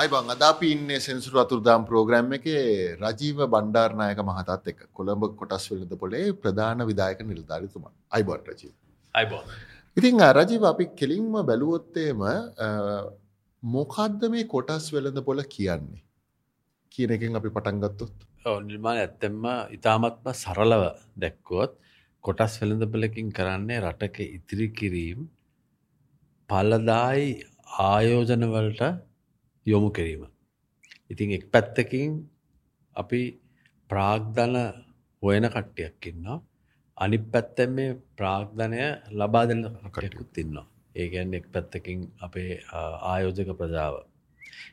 අයිබං අදාපි ඉන්නේ සෙන්සුරු අතුරුදාම් ප්‍රෝග්‍රෑම් එකේ රජීව බණ්ඩාර්නායක මහතත් එක්ක කොළඹ කොටස් වෙළඳ පොලේ ප්‍රධාන විදායක නිලධාරිතුමා. අයිබොන් රජීව. අයිබෝ ඉතින් රජීව අපි කෙලින්ම බැලුවොත්තේම මොකද්ද මේ කොටස් වෙළඳ පොල කියන්නේ? කියන එකෙන් අපි පටන්ගත්තොත් නිර්මාණ ඇත්තෙම්ම ඉතාමත්ම සරලව දැක්කොත් කොටස් වෙළඳපලකින් කරන්නේ රටක ඉතිරි කිරීම් පලදායි ආයෝජනවලට යොමු කිරීම. ඉතින් එක් පැත්තකින් අපි ප්‍රාග්ධන හොයන කට්ටියක් ඉන්නවා. අනි පැත්තැන් මේ ප්‍රාග්ධනය ලබා දෙන්න කටයකුත් ඉන්නවා. ඒගැන් එක් පැත්තකින් අපේ ආයෝජක ප්‍රජාව.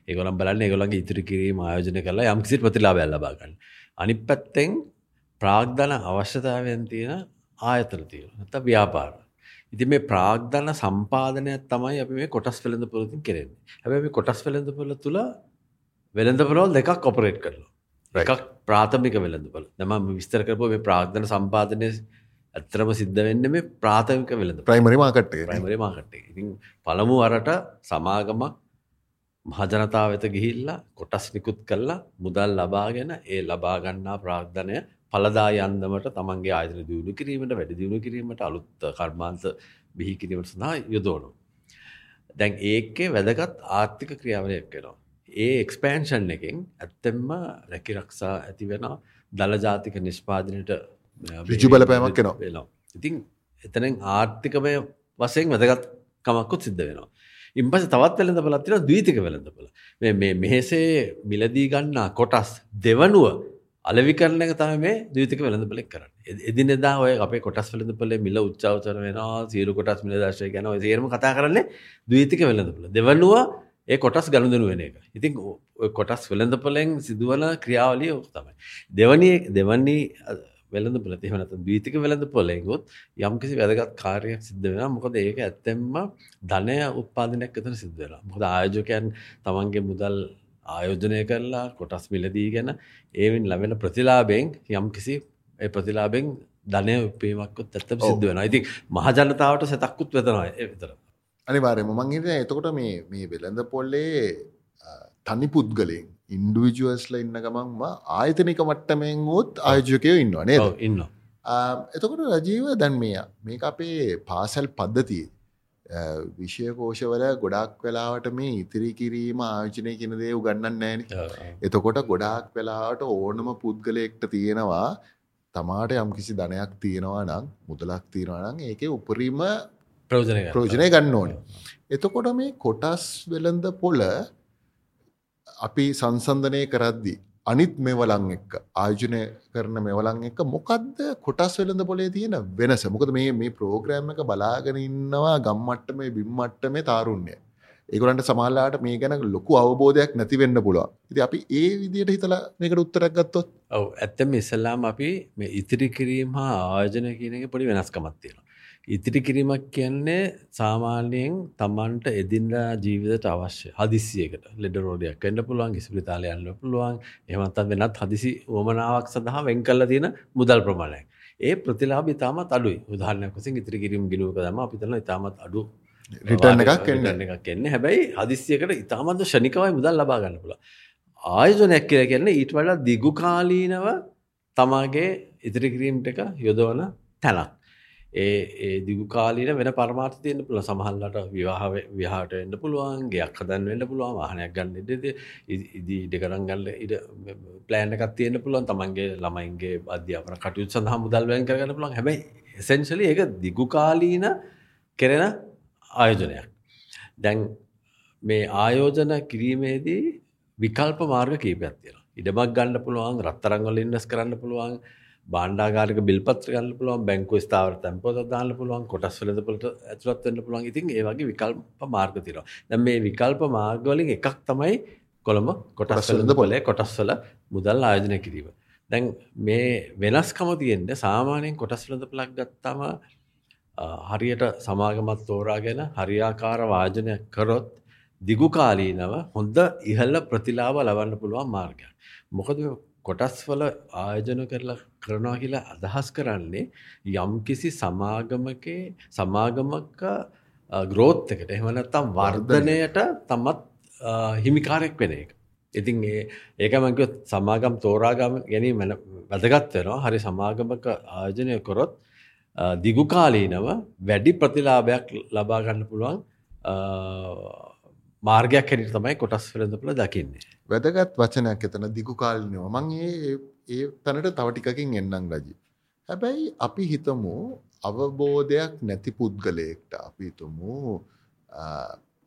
ඒගොලම් බලන්න ඒගොලන්ගේ ඉතිරි කිරීම ආයෝජන කරලා යම්කිසි ප්‍රතිලාබැල් ලබාගන්න. අනි පැත්තෙන් ප්‍රාග්ධන අවශ්‍යතාවයන් තියෙන ආයතන තියෙන නැත ව්‍යාපාර. ඉති මේ ප්‍රාග්ධන සම්පාධනයක් තමයි අපි මේ කොටස් වෙළඳ පුරතින් කෙරෙන්නේ. හැබැ මේ කොටස් වෙළඳ පොල තුළ වෙළඳපරෝල් දෙකක් කොපරේට් කරලා එකක් ප්‍රාථමික වෙළඳපල නම විස්තර කරපු මේ ප්‍රාග්ධන සම්පාධනය ඇත්තරම සිද්ධ වෙන්න මේ ප්‍රාථමික වෙළඳ ප්‍රයිමරි මාකට්ේ ප්‍රයිමරි මාකට්ේ ඉතින් පළමු අරට සමාගමක් මහජනතාව වෙත ගිහිල්ලා කොටස් නිකුත් කරලා මුදල් ලබාගෙන ඒ ලබාගන්නා ප්‍රාග්ධනය පලදා යන්දමට තමන්ගේ ආයතන දියුණු කිරීමට වැඩි දියුණු කිරීමට අලුත් කර්මාන්ත බිහි කිරීමට සඳහා යොදෝනු. දැන් ඒකේ වැදගත් ආර්ථික ක්‍රියාවලයක් වෙනවා. ඒ එක්ස්පෑන්ෂන් එකෙන් ඇත්තෙම්ම රැකිරක්ෂා ඇති වෙන දළජාතික නිෂ්පාදනයට රිජු බලපෑමක් වෙනවා වෙනවා. ඉතින් එතනෙන් ආර්ථිකමය වසයෙන් වැදගත් කමක්කුත් සිද්ධ වෙනවා. ඉම්පස තවත් වෙළඳ පලත්තින දීතික වෙළඳ පල මෙහෙසේ මිලදී ගන්නා කොටස් දෙවනුව අලවි කරන එක තම මේ දීතික වෙළඳ පලෙක් කරන්න එදිනෙදා ඔය අපේ කොටස් වෙළඳ පලේ මිල උච්චාවචර වෙනවා සියලු කොටස් මිල දර්ශය ගැන සේරම කතා කරන්නේ දීතික වෙළඳ පල දෙවන්නවා ඒ කොටස් ගණුදනු වෙන එක. ඉතින් කොටස් වෙළඳ පලෙන් සිදුවන ක්‍රියාවලිය ඔක් තමයි. දෙවනි දෙවන්නේ වෙළඳ පල තිහනත දීතික වෙළඳ පොලෙකුත් යම්කිසි වැදගත් කාරයක් සිද්ධ වෙන මොකද ඒක ඇත්තෙම්ම ධනය උත්පාදනයක් එතන සිද්ධ වෙලා මොකද ආයෝජකයන් තමන්ගේ මුදල් ආයෝජනය කරලා කොටස් මිලදී ගැන ඒවින් ලැබෙන ප්‍රතිලාබෙන් යම් කිසි ප්‍රතිලාබෙන් ධනය උපීමක්කුත් ඇත්ත සිද්ධ වෙන ඉති මහජනතාවට සැතක්කුත් වෙතනවා විතර අනිවාරයම මංහිත එතකොට මේ මේ වෙළඳ පොල්ලේ තනි පුද්ගලෙන් ඉන්ඩුවිජුවස්ල ඉන්න ගමන්ම ආයතනික මට්ටමෙන් ෝත් ආයෝජකයෝ ඉන්නවනේ ඉන්න එතකොට රජීව දැන් මෙය මේක අපේ පාසැල් පද්ධතිය විෂයකෝෂවල ගොඩක් වෙලාවට මේ ඉතිරි කිරීම ආයෝජනය කියන දේ උගන්නන්න නෑන එතකොට ගොඩාක් වෙලාවට ඕනම පුද්ගලයෙක්ට තියෙනවා තමාට යම් කිසි ධනයක් තියෙනවා නම් මුදලක් තියෙනවා නම් ඒක උපරීම ප්‍රෝජනය ගන්න. ඕන. එතකොට මේ කොටස් වෙළඳ පොල අපි සංසන්ධනය කරද්දි අනිත් මෙවලං එක්ක ආයෝජනය කරන මෙවලං එක්ක මොකක්ද කොටස් වෙළඳ පොලේ තියෙන වෙනස? මොකද මේ මේ ප්‍රෝග්‍රෑම් එක බලාගෙන ඉන්නවා ගම්මට්ට මේ බිම්මට්ට මේ තාරුණ්‍ය. ඒගොලන්ට සමාල්ලාට මේ ගැන ලොකු අවබෝධයක් නැතිවෙන්න පුළුව ඉති අපි ඒ විදියට හිතලා මේකට උත්තරක් ගත්තොත්? ඔව. ඇත්තම ඉස්සල්ලාම අපි මේ ඉතිරි කිරීම හා ආයෝජන කියන එක පොඩි වෙනස්කමත්තියෙන ඉතිරි කිරීමක් කියන්නේ සාමාන්‍යයෙන් තමන්ට එදින්දා ජීවිතට අවශ්‍ය හදිසියකට ලෙඩ රෝඩයක් කන්න පුළුවන් ඉස්පිතාලය යන්න පුළුවන්. එමත් වෙනත් හදිසි ඕමනාවක් සඳහා වෙන් කල්ල තියෙන මුදල් ප්‍රමාණයක්. ඒ ප්‍රතිලාබ ඉතාමත් අඩුයි. උදාහරණයකසින් ඉතිරි කිරීම ගිලුවක දම අපිතන ඉතාමත් අඩු රිටර්න් එකක් එන්න. එකක් එන්න. හැබැයි හදිසියකට ඉතාමත් ෂණිකවයි මුදල් ලබා ගන්න පුළ ආයෝජනයක් කියල කියන්න ඊට වඩා දිගු කාලීනව තමාගේ ඉතිරි කිරීම්ට එක යොදවන තැනක් ඒ ඒ දිගු කාලීන වෙන පරමාර්ථ තියෙන්න්න පුළ සමහල්ලට විවාහ විහාට එන්න පුළුවන් ගයක් හදන් වෙන්න පුළුවන් වාහනයක් ගන්න ඉඩද ඉදි ඉඩකරන් ගල්ල ඉඩ ප්ලෑන් එකක් තියෙන්න්න පුළුවන්. තමන්ගේ ළමයින්ගේ අධ්‍යාපන කටයුත් සඳහා මුදල්වයන් කරගන්න පුළුවන්. හැබයි එසෙන්ශලි ඒක දිගු කාලීන කෙරෙන ආයෝජනයක්. දැන් මේ ආයෝජන කිරීමේදී විකල්ප මාර්ග කීපයක් තියෙන ඉඩමක් ගන්න පුළුවන් රත්තරංගොල ඉන්නස් කරන්න පුළුවන් බාණ්ඩාගාරික බිල්පත්‍ර ගන්න පුළුවන් බැංකු ස්ථාවර තැන්පොත දාන්න පුළුවන් කොටස් වෙළඳපොළට ඇතුළත් වෙන්න පුළුවන්. ඉතින් ඒ වගේ විකල්ප මාර්ග තියෙනවා. දැන් මේ විකල්ප මාර්ග වලින් එකක් තමයි කොළඹ කොටස් වෙළඳපොලේ කොටස්වල මුදල් ආයෝජනය කිරීම. දැන් මේ වෙනස්කම තියෙන්නේ සාමාන්‍යයෙන් කොටස් වෙළඳපොලක් ගත්තාම හරියට සමාගමත් තෝරාගෙන හරියාකාර වාජනයක් කරොත් දිගු කාලීනව හොඳ ඉහළ ප්‍රතිලාභ ලබන්න පුළුවන් මාර්ගයක්. මොකද කොටස්වල ආයෝජන කරලා කරනවා කියලා අදහස් කරන්නේ යම්කිසි සමාගමකේ සමාගමක ග්‍රෝත් එකට එහෙම නැත්නම් වර්ධනයට තමත් හිමිකාරෙක් වෙන එක. ඉතින් ඒ ඒකමක සමාගම් තෝරාගම ගැනීම වැදගත් වෙනවා හරි සමාගමක ආයෝජනය කොරොත් දිගුකාලීනව වැඩි ප්‍රතිලාභයක් ලබා ගන්න පුළුවන් මාර්ගයක් හැටියට තමයි කොටස් වෙළඳපොළ දකින්නේ. වැදගත් වචනයක් එතන දිගුකාලීනව. මම ඒ ඒ තැනට තව ටිකකින් එන්නම් රජි. හැබැයි අපි හිතමු අවබෝධයක් නැති පුද්ගලයෙක්ට අපි හිතමු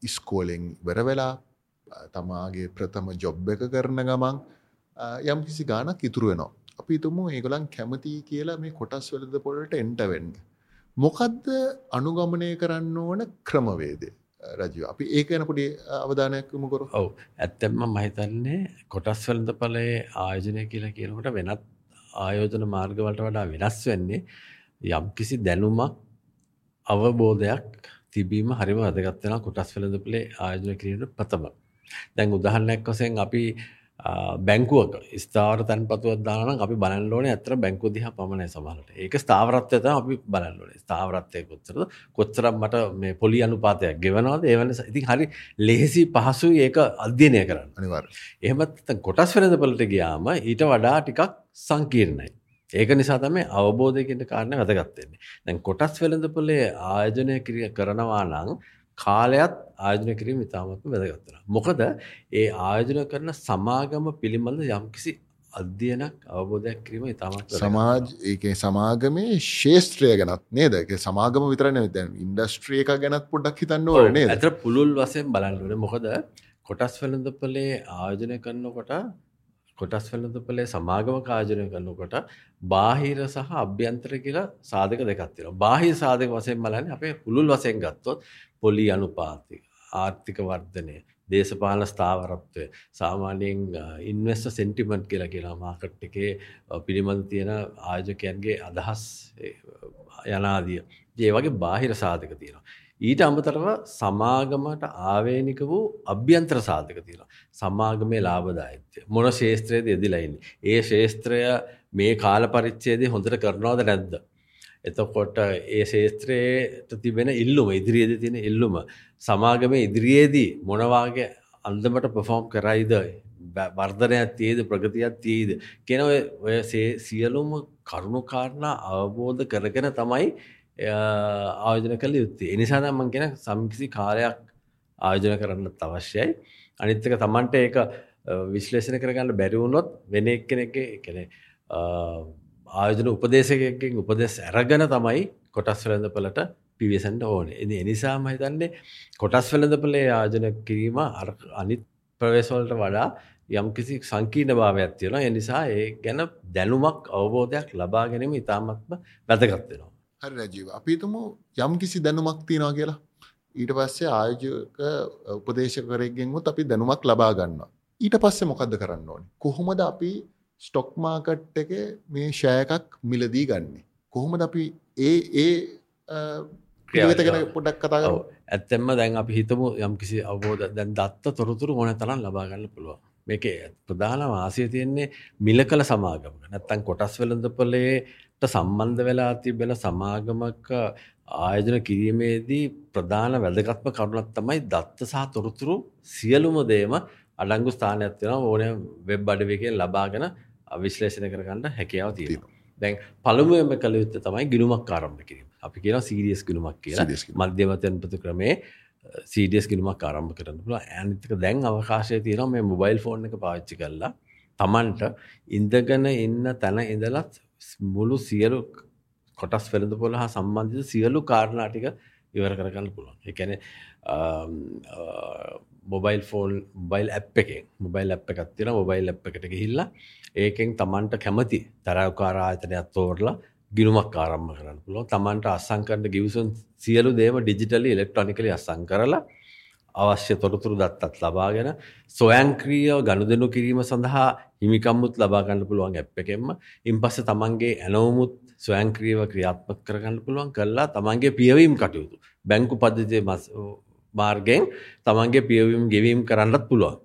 ඉස්කෝලෙන් ඉවර වෙලා තමාගේ ප්‍රථම ජොබ් එක කරන ගමන් යම් කිසි ගානක් ඉතුරු වෙනවා. අපි හිතමු ඒගොල්ලන් කැමති කියලා මේ කොටස් වලද පොළට එන්ට වෙන්න. මොකද්ද අනුගමනය කරන්න ඕන ක්‍රමවේදය? රජීව අපි ඒක ගැන පොඩි අවධානයක් යොමු කරමු. ඔව්. ඇත්තෙන්ම මම හිතන්නේ කොටස් වෙළඳපළේ ආයෝජනය කියලා කියනකොට වෙනත් ආයෝජන මාර්ගවලට වඩා වෙනස් වෙන්නේ යම්කිසි දැනුමක් අවබෝධයක් තිබීම හරිම වැදගත් වෙනවා කොටස් වෙළඳපොලේ ආයෝජනය කිරීමට ප්‍රථම. දැන් උදාහරණයක් වශයෙන් අපි බැංකුවක ස්ථාවර තැන්පතුවක් දානවා නම් අපි බලන්න ඕනේ අතර බැංකුව දිහා පමණයි සමහරට. ඒක ස්ථාවරත්වය තමයි අපි බලන්න ඕනේ. ස්ථාවරත්වය කොච්චරද? කොච්චරක් මට මේ පොලි අනුපාතයක් ගෙවනවද? ඒ වෙනස ඉතින් හරි ලේසි පහසුයි ඒක අධ්‍යයනය කරන්න. අනිවාර්යයෙන්. එහෙමත් කොටස් වෙළඳපළට ගියාම ඊට වඩා ටිකක් සංකීර්ණයි. ඒක නිසා තමයි අවබෝධය කියන කාරණේ වැදගත් වෙන්නේ. දැන් කොටස් වෙළඳපොලේ ආයෝජනය කරනවා නම් කාලයත් ආයෝජනය කිරීම ඉතාමත්ම වැදගත් වෙනවා. මොකද ඒ ආයෝජනය කරන සමාගම පිළිබඳ යම්කිසි අධ්‍යයනක් අවබෝධයක් කිරීම ඉතාමත් සමාජ ඒකේ සමාගමේ ශේෂත්‍රය ගැනත් නේද? සමාගම විතරන දැන් ඉන්ඩස්ට්‍රිය එක ගැනත් පොඩ්ඩක් හිතන්න ඕනේ ඇතර පුළුල් වශයෙන් බලන්නට මොකද කොටස් වෙළඳපලේ ආයෝජනය කරන්නකොට කොටස් වෙළඳපලේ සමාගම කාජනය කරනකොට බාහිර සහ අභ්‍යන්තර කියලා සාධක දෙකක් තියෙනවා. බාහිර සාධක වශයෙන් බලන්නේ අපේ පුළුල් වශයෙන් ගත්තොත් පොලි අනුපාතය, ආර්ථික වර්ධනය, දේශපාලන ස්ථාවරත්වය, සාමාන්‍යයෙන් ඉන්වෙස්ටර් සෙන්ටිමන්ට් කියලා කියනවා මාකට් එකේ පිළිබඳ තියෙන ආයෝජකයන්ගේ අදහස් යනාදිය. ඒ වගේ බාහිර සාධක තියෙනවා. ඊට අමතරව සමාගමට ආවේනික වූ අභ්‍යන්තර සාධක තියෙනවා. සමාගමේ ලාභදායීත්වය. මොන ශේත්‍රයේද යෙදිලා ඉන්නේ? ඒ ශේත්‍රය මේ කාල පරිච්ඡේදයේ හොඳට කරනවද නැද්ද? එතකොට ඒ ශේත්‍රයට තිබෙන ඉල්ලුම ඉදිරියේදී තියෙන ඉල්ලුම සමාගමේ ඉදිරියේදී මොන වාගේ අන්දමට perform කරයිද වර්ධනයක් තියේද ප්‍රගතියක් තියේද කියන ඔය සියලුම කරුණු කාරණා අවබෝධ කරගෙන තමයි ආයෝජන කළ යුත්තේ. ඒ නිසා තමයි මම කියන සම්කිසි කාලයක් ආයෝජන කරන්නත් අවශ්‍යයි. අනිත් එක Tamanට ඒක විශ්ලේෂණය කරගන්න බැරි වුණොත් වෙන එක්කෙනෙක්ගේ කියන්නේ ආයෝජන උපදේශකයෙක්ගෙන් උපදෙස් අරගෙන තමයි කොටස් වෙළඳපළට පිවිසෙන්න ඕනේ. ඉතින් ඒ නිසාම හිතන්නේ කොටස් වෙළඳපළේ ආයෝජන කිරීම අර අනිත් ප්‍රවේශ වලට වඩා යම්කිසි සංකීර්ණ භාවයක් තියෙනවා. ඒ නිසා ඒ ගැන දැනුමක් අවබෝධයක් ලබා ගැනීම ඉතාමත්ම වැදගත් වෙනවා. හරි රජීව. අපි හිතමු යම්කිසි දැනුමක් තියෙනවා කියලා. ඊට පස්සේ ආයෝජක උපදේශකවරයෙක්ගෙන් උත් අපි දැනුමක් ලබා ගන්නවා. ඊට පස්සේ මොකද්ද කරන්න ඕනේ? කොහොමද අපි ස්ටොක් මාකට් එකේ මේ ෂෙයා එකක් මිලදී ගන්නෙ? කොහොමද අපි ඒ ඒ ක්‍රියාවත ගැන පොඩ්ඩක් කතා කරමු. ඇත්තෙන්ම දැන් අපි හිතමු යම්කිසි අවබෝධ දැන් දත්ත තොරතුරු ඕන තරම් ලබා ගන්න පුළුවන්. මේකේ ප්‍රධාන වාසිය තියෙන්නේ මිලකල සමාගමක. නැත්තම් කොටස් වෙළඳපොලේට සම්බන්ධ වෙලා තිබෙන සමාගමක ආයෝජන කිරීමේදී ප්‍රධාන වැදගත්ම කරුණක් තමයි දත්ත සහ තොරතුරු සියලුම දේම අඩංගු ස්ථානයක් තියෙනවා ඕනෑම වෙබ් අඩවියකින් ලබාගෙන විශ්ලේෂණය කරගන්න හැකියාව තියෙනවා. දැන් පළමුවෙන්ම කළ යුත්තේ තමයි ගිණුමක් ආරම්භ කිරීම. අපි කියනවා සීරියස් ගිණුමක් කියලා. මධ්‍යම තැන්පතු ක්‍රමේ සීඩියස් ගිණුමක් ආරම්භ කරන්න පුළුවන්. අනිත් එක දැන් අවකාශය තියෙනවා මේ මොබයිල් ෆෝන් එක පාවිච්චි කරලා Tamanට ඉඳගෙන ඉන්න තැන ඉඳලා මුළු සියලු කොටස් වෙළඳපොළ හා සම්බන්ධිත සියලු කාරණා ටික ඉවර කරගන්න පුළුවන්. ඒ කියන්නේ මොබයිල් ෆෝන් බයිල් ඇප් එකෙන් මොබයිල් ඇප් එකක් තියෙනවා මොබයිල් ඇප් එකට ගිහිල්ලා ඒකෙන් Tamanට කැමති තරවකාර ආයතනයක් තෝරලා ගිණුමක් ආරම්භ කරන්න පුළුවන්. Tamanට අස්සම් කරන්න ගිවිසුම් සියලු දේම ඩිජිටලි ඉලෙක්ට්‍රොනිකලි අස්සම් කරලා අවශ්‍ය තොරතුරු දත්තත් ලබාගෙන ස්වයංක්‍රීයව ගනුදෙනු කිරීම සඳහා හිමිකම්මුත් ලබා ගන්න පුළුවන් ඇප් එකෙන්ම. ඉන්පස්සේ Tamanගේ ඇනවුමුත් ස්වයංක්‍රීයව ක්‍රියාත්මක කරගන්න පුළුවන් කරලා Tamanගේ පියවීම් කටයුතු බැංකු පද්ධතියේ මාර්ගයෙන් තමන්ගේ පියවීම් ගෙවීම් කරන්නත් පුළුවන්.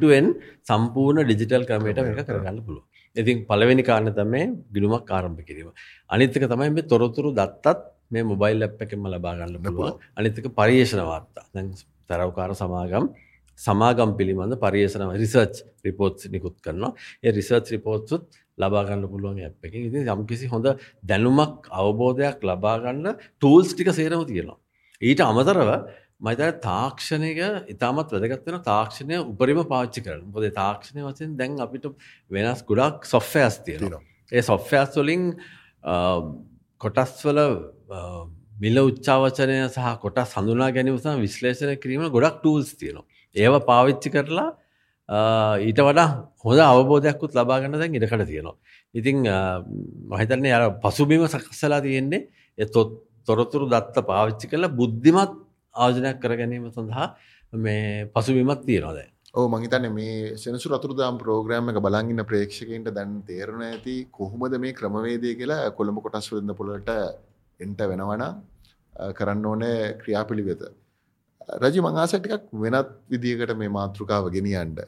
to end සම්පූර්ණ ඩිජිටල් ක්‍රමයට මේක කරගන්න පුළුවන්. ඉතින් පළවෙනි කාරණය තමයි ගිණුමක් ආරම්භ කිරීම. අනිත් එක තමයි මේ තොරතුරු දත්තත් මේ මොබයිල් ඇප් එකෙන්ම ලබා ගන්න පුළුවන්. අනිත් එක පරිේශන වාර්තා. තරවකාර සමාගම් සමාගම් පිළිබඳ පරිේෂණ රිසර්ච් රිපෝට්ස් නිකුත් කරනවා. ඒ රිසර්ච් රිපෝට්සුත් ලබාගන්න පුළුවන් ඇ් එක ඉති යම්කිසි හොඳ දැනුමක් අවබෝධයක් ලබාගන්න ටූල්ස් ටික සේරම තියෙනවා. ඊට අමතරව මයිතර තාක්ෂණයක ඉතාමත් වැදගත්වෙන තාක්ෂණය උපරිම පාච්චි කරන පොද තාක්ෂණය වසයෙන් දැන් අපිට වෙනස් ගොඩක් සොෆ්ෆෑස් තියෙනවා. ඒ සොෆ්ෆෑස් වලින් කොටස්වල මිල උච්චාවචනය සහ කොට සඳුනා ගැනීම සහ විශ්ලේෂණ කිරීම ගොඩක් ටූල්ස් තියෙනවා. ඒව පාවිච්චි කරලා ඊට වඩා හොඳ අවබෝධයක්කුත් ලබාගන්න දැන් ඉඩකට තියෙනවා. ඉතිං මහිතන්නේ අර පසුබිම සකස්සලා තියෙන්නේ එ තොරතුරු දත්ත පාවිච්චි කරලා බුද්ධිමත් ආයෝජනයක් කර ගැනීම සඳහා මේ පසුබිමත් තියෙනවා දැන්. ඕ මහිතන මේ සෙනසු රතුරදාම් ප්‍රෝග්‍රෑම් එක බලංගන්න ප්‍රේක්ෂකන්ට දැන් තේරණ ඇති කොහොමද මේ ක්‍රමවේදය කියලා කොළඹ කොටස් වලන්න පොලට එන්ට වෙනවන කරන්න ඕනෑ ක්‍රියාපිළිවෙත. රජි මංආසටිකක් වෙනත් විදිකට මේ මාතෘකාව ගෙනියන්ට.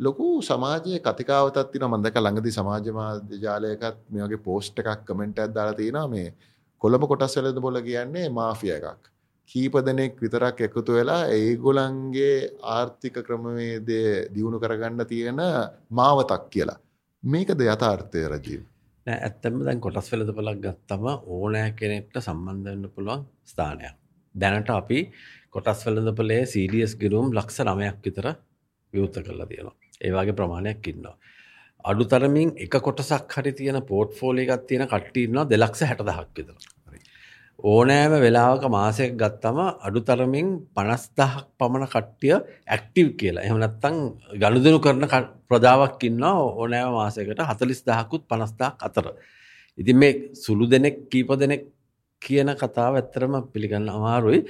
ලොකු සමාජය කතිකාවතත් තින මන්දක ළඟදි සමාජ මාධ්‍යජාලයකත් මේගේ පෝස්ට් එකක් කමෙන්ට් ඇත් දාලා තියෙන මේ කොළඹ කොටස් වලද බොල කියන්නේ මාෆිය එකක්. කීප දෙනෙක් විතරක් එකතු වෙලා ඒගොලන්ගේ ආර්ථික ක්‍රමවේදය දියුණු කරගන්න තියෙන මාවතක් කියලා. මේකද යථාර්ථය රජීව. නෑ ඇත්තම දැන් කොටස් වෙලද පලක් ගත්තම ඕනෑ කෙනෙක්ට සම්බන්ධන්න පුළුවන් ස්ථානයක්. දැනට අපි කොටස් වෙලඳ පලේ සීඩියස් ගිරුම් ලක්ෂ නමයක් විතර විවෘත කරලා තියෙනවා. ඒවාගේ ප්‍රමාණයක් ඉන්නවා. අඩු තරමින් එක කොටසක් හරි තියෙන පෝට් ෆෝලිකත් තියෙන කට්ටින්නවා දෙලක්ෂ හැට දහක් විතර. ඕනෑම වෙලාවක මාසයක් ගත්තම අඩුතරමින් 50000ක් පමණ කට්ටිය ඇක්ටිව් කියලා. එහෙම නැත්නම් ගනුදෙනු කරන ප්‍රජාවක් ඉන්නවා ඕනෑම මාසයකට 40000කුත් 50000ක් අතර. ඉතින් මේ සුළු දෙනෙක් කීප දෙනෙක් කියන කතාව ඇත්තටම පිළිගන්න අමාරුයි.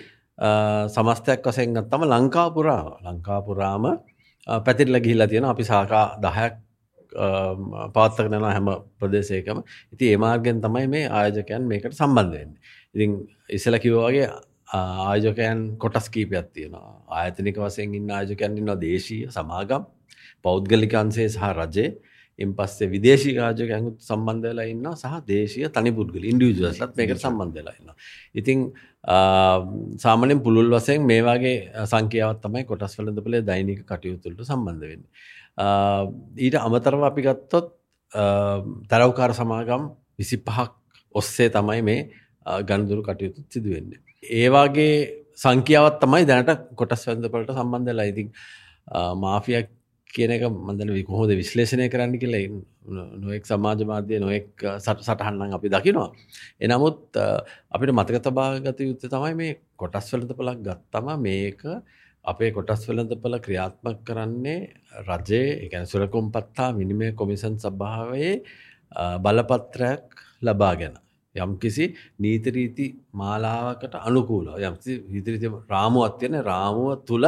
සමස්තයක් වශයෙන් ගත්තම ලංකාව පුරාම ලංකාව පුරාම පැතිරලා ගිහිල්ලා තියෙනවා. අපි සාකා 10ක් පාත්තකනවා හැම ප්‍රදේශයකම ඉති ඒමාර්ගෙන් තමයි මේ ආයජකයන් මේකට සම්බන්ධයෙන් ඉතින් ඉසල කිවෝගේ ආයෝකයන් කොටස් කීපයක් තියෙනවා ආයතනික වසයෙන් ඉන්න ආයෝකයන් ඉන්නවා දේශීය සමාගම් පෞද්ගලිකන්සේ සහ රජේ එම් පස්සේ විදේශී රාජකයන්කුත් සම්බන්ධලා ඉන්න සහ දේශීය තනිපුද්ගල ඉන්ඩියජලත් මේකට සම්බන්ධලා ඉන්න. ඉතිං සාමනෙන් පුළුල් වසයෙන් මේ වගේ සංකයාවත් තමයි කොටස් වලඳපලේ දෛනික කටයුතුලට සම්බන්ධ වෙන්න. ඊට අමතරව අපි ගත්තොත් තරව්කාර සමාගම් 25ක් ඔස්සේ තමයි මේ ගණදුරු කටයුතු සිදුවෙන්නේ. ඒවාගේ සංඛ්‍යාවත් තමයි දැනට කොටස් වැඳපලට සම්බන්ධලා ඉතින් මාෆියක් කියන එක මඳන විකොහොද විශ්ලේෂණය කරන්න කියලා නොෙක් සමාජ මාධ්‍යය නොෙක් සට සටහන්නන් අපි දකිනවා. එනමුත් අපිට මතක තබාගත යුත්ත තමයි මේ කොටස් වලද පලක් ගත්තම මේක අපේ කොටස් වලඳපල ක්‍රියාත්මක කරන්නේ රජයේ එකැන සුරකුම් පත්තා විනිමය කොමිසන් සභාවයේ බලපත්‍රයක් ලබා ගැන. යම්කිසි නීතිරීති මාලාවකට අනුකූල යම්සි විදිරිති රාමුවත් තියෙන රාමුව තුළ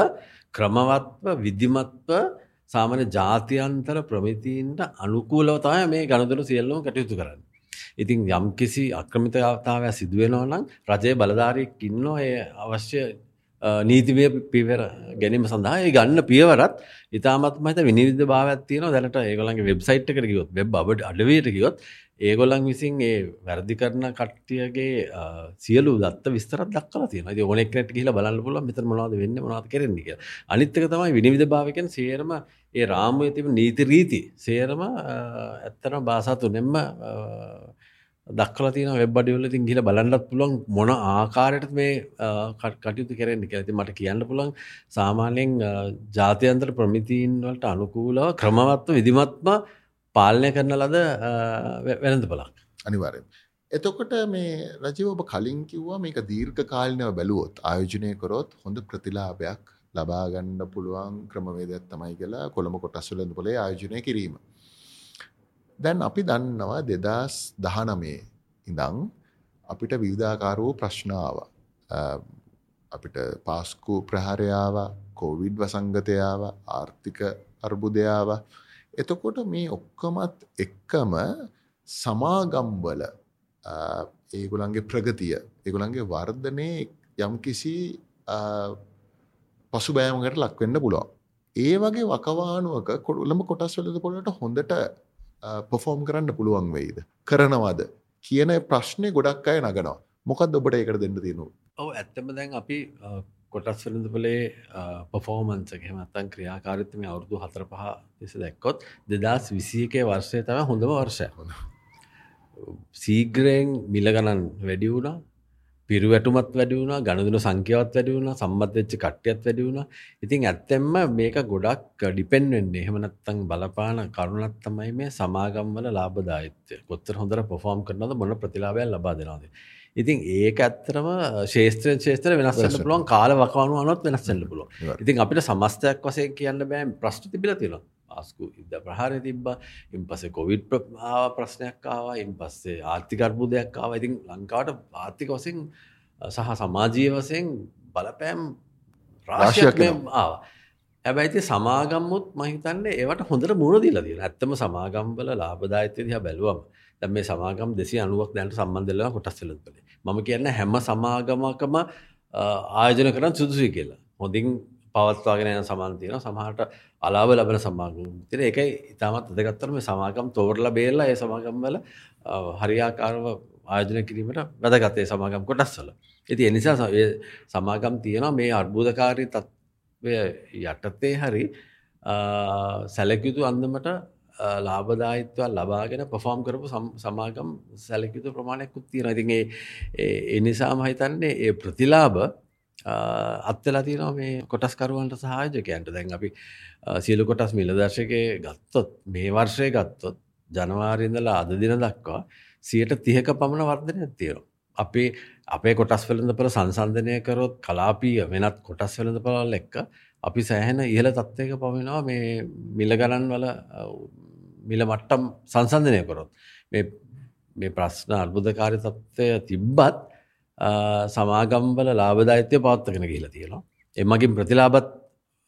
ක්‍රමවත්ව විදිමත්ව සාමන ජාතියන්තර ප්‍රමිතීන්ට අනුකූලව තමයි මේ ගණදුරු සියල්ලම කටයුතු කරන්න. ඉතින් යම්කිසි අක්‍රමිතතාවය සිදුවෙනවා නම් රජයේ බලධාරයෙක් ඉන්නවා ඒ අවශ්‍ය නීතිවය පිවර ගැනීම සඳහා ගන්න පියවරත් ඉතාමත් මත විනිවිධ භාවත් තියන දැනට ඒගොලන්ගේ වෙබ්සයිට් එකට කිවොත් වෙබ් අබට අඩවයට කිවොත් ඒගොල්ලන් විසින් ඒ වැරදි කරන කට්ටියගේ සියලු දත්ත විස්තරත් දක්ල තියෙන ද ඕනෙක්නට කියල බලන්න පුල මෙත මොවාද වෙන්න මොනාද කරන්නේ කිය අනිත්තක තමයි විනිවිධ භාවකෙන් සේරම ඒ රාමය තිබ නීති රීති. සේරම ඇත්තන බාසාතු නෙම්ම දක්ල තින වෙබ්බඩිවල තින් ගිල බලන්නත් පුළුවන් මොන ආකාරයට මේ කටයුතු කරෙන් ඇති මට කියන්න පුළන් සාමාන්‍යයෙන් ජාතියන්තර ප්‍රමිතීන් වලට අනුකූලව ක්‍රමවත්ව විදිමත්ම පාලනය කරන ලද වෙනද බලක් අනිවාරයෙන්. එතකොට මේ රජව ඔබ කලින් කිව්වා මේක දීර්ඝ කාලිනව බැලුවොත් ආයෝජනය කරොත් හොඳ ප්‍රතිලාභයක් ලබාගන්න පුළුවන් ක්‍රමවේදයක් තමයි කියලා කොළඹ කොටස්වලඳ පොලේ ආයෝජනය කිරීම. දැන් අපි දන්නවා දෙදස් දහනමේ ඉඳං අපිට විවිධාකාර වූ ප්‍රශ්නාව අපිට පාස්කු ප්‍රහාරයාව කෝවිඩ් වසංගතයාව ආර්ථික අර්බුදයාව එතකොට මේ ඔක්කොමත් එක්කම සමාගම්වල ඒගොලන්ගේ ප්‍රගතිය ඒගොලන්ගේ වර්ධනය යම්කිසි පසු බෑමකට ලක්වෙන්න පුළුවන්. ඒ වගේ වකවානුවක කොඩුලම කොටස් වලද පොලට හොඳට පොෆෝම් කරන්න පුළුවන් වෙයිද. කරනවාද? කියන ප්‍රශ්නය ගොඩක් අය නගනවා. මොකක්ද ඔබට ඒකට දෙන්න තියෙනවා. ඔව ඇත්තම දැන් අපි කොටස් වෙළඳපොලේ පෆෝමන්ස හෙමත්තන් ක්‍රියාකාරිත්ම අවුරදු හතර පහ දෙස දැක්කොත් දෙදස් විසියකේ වර්ෂය තම හොඳම වර්ෂය. සීග්‍රයෙන් මිල ගණන් වැඩි වුණා පිරුවැටුමත් වැඩි වුණා ගණදුන සංඛ්‍යාවත් වැඩි වුණා සම්බන්ධ වෙච්ච කට්ටියත් වැඩි වුණා. ඉතින් ඇත්තෙන්ම මේක ගොඩක් ඩිපෙන්ඩ් වෙන්නේ. එහෙම නැත්නම් බලපාන කරුණක් තමයි මේ සමාගම් වල ලාභදායීත්වය. කොච්චර හොඳට පර්ෆෝම් කරනවද මොන ප්‍රතිලාභයක් ලබා දෙනවද. ඉතින් ඒක ඇත්තරම ශේත්‍රයෙන් ශේත්‍ර වෙනස් වෙන්න පුළුවන් කාල වකවානුව අනුවත් වෙනස් වෙන්න පුළුවන්. ඉතින් අපිට සමස්තයක් වශයෙන් කියන්න බෑ ප්‍රශ්න තිබිලා තියෙනවා. ආස්කු ඉද ප්‍රහාරය තිබ්බ. ඉන් පස්සේ කොවිඩ් ප්‍රශ්නයක් ආවා. ඉන් පස්සේ ආර්ථිකර්බුදයක් ආව. ඉතින් ලංකාවට ආර්ථික වසින් සහ සමාජීය වසයෙන් බලපෑම් රාශයක් ආව. හැබැයිති සමාගම්මුත් මහිතන්නේ ඒවට හොඳට තියෙන ඇත්තම සමාගම්බල ලාබදායිත්‍ය දිහා බැලුවම දැන් මේ සමාගම් දෙසි අනුවක් දැන්ට සම්බන්ධලව කොටස් වෙලත් මම කියන්න හැම සමාගමකම ආයෝජන කරන්න සුදුසුයි කියලා. හොඳින් පවත්වාගෙන යන සමාන තියෙන සමහට අලාභ ලබන සමාගම් තින එකයි ඉතාමත් අදගත්තරම සමාගම් තෝරලා බේල්ලා ඒ සමාගම් වල හරියාකාරව ආයෝජනය කිරීමට වැදගත්තේ සමාගම් කොටස්වල. ඉති එනිසා සමාගම් තියෙනවා මේ අර්බුදකාරී තත්වය යටතේ හරි සැලකයුතු අන්දමට ලාබදායිත්ව ලබාගෙන පොෆෝම් කරපු සමාගම් සැලකයුතු ප්‍රමාණයක්කුත් තියෙන ඉතිගේ එනිසා මහිතන්නේ ඒ ප්‍රතිලාභ අත්වෙලා තියෙනවා මේ කොටස්කරුවන්ට සහායජකයන්ට දැන් අපි සියලු කොටස් මිලදර්ශකය ගත්තොත් මේ වර්ෂය ගත්තොත් ජනවාරින්දලා අද දින දක්වා සියට තිහක පමණ වර්ධනයක් තියෙනවා. අපි අපේ කොටස් වෙළඳපොළ සංසන්ධනය කරොත් කලාපීය වෙනත් කොටස් වෙළඳපොළවල් එක්ක අපි සෑහෙන ඉහළ තත්ත්වයක පවෙනවා මේ මිල ගණන් වල මිල මට්ටම් සංසන්ධනය කරොත් මේ ප්‍රශ්න අර්බුදකාරි තත්ත්වය තිබ්බත් සමාගම්වල ලාබදායිත්‍යය පවත්තගෙන කියලා තියෙනවා. එමගින් ප්‍රතිලාබත්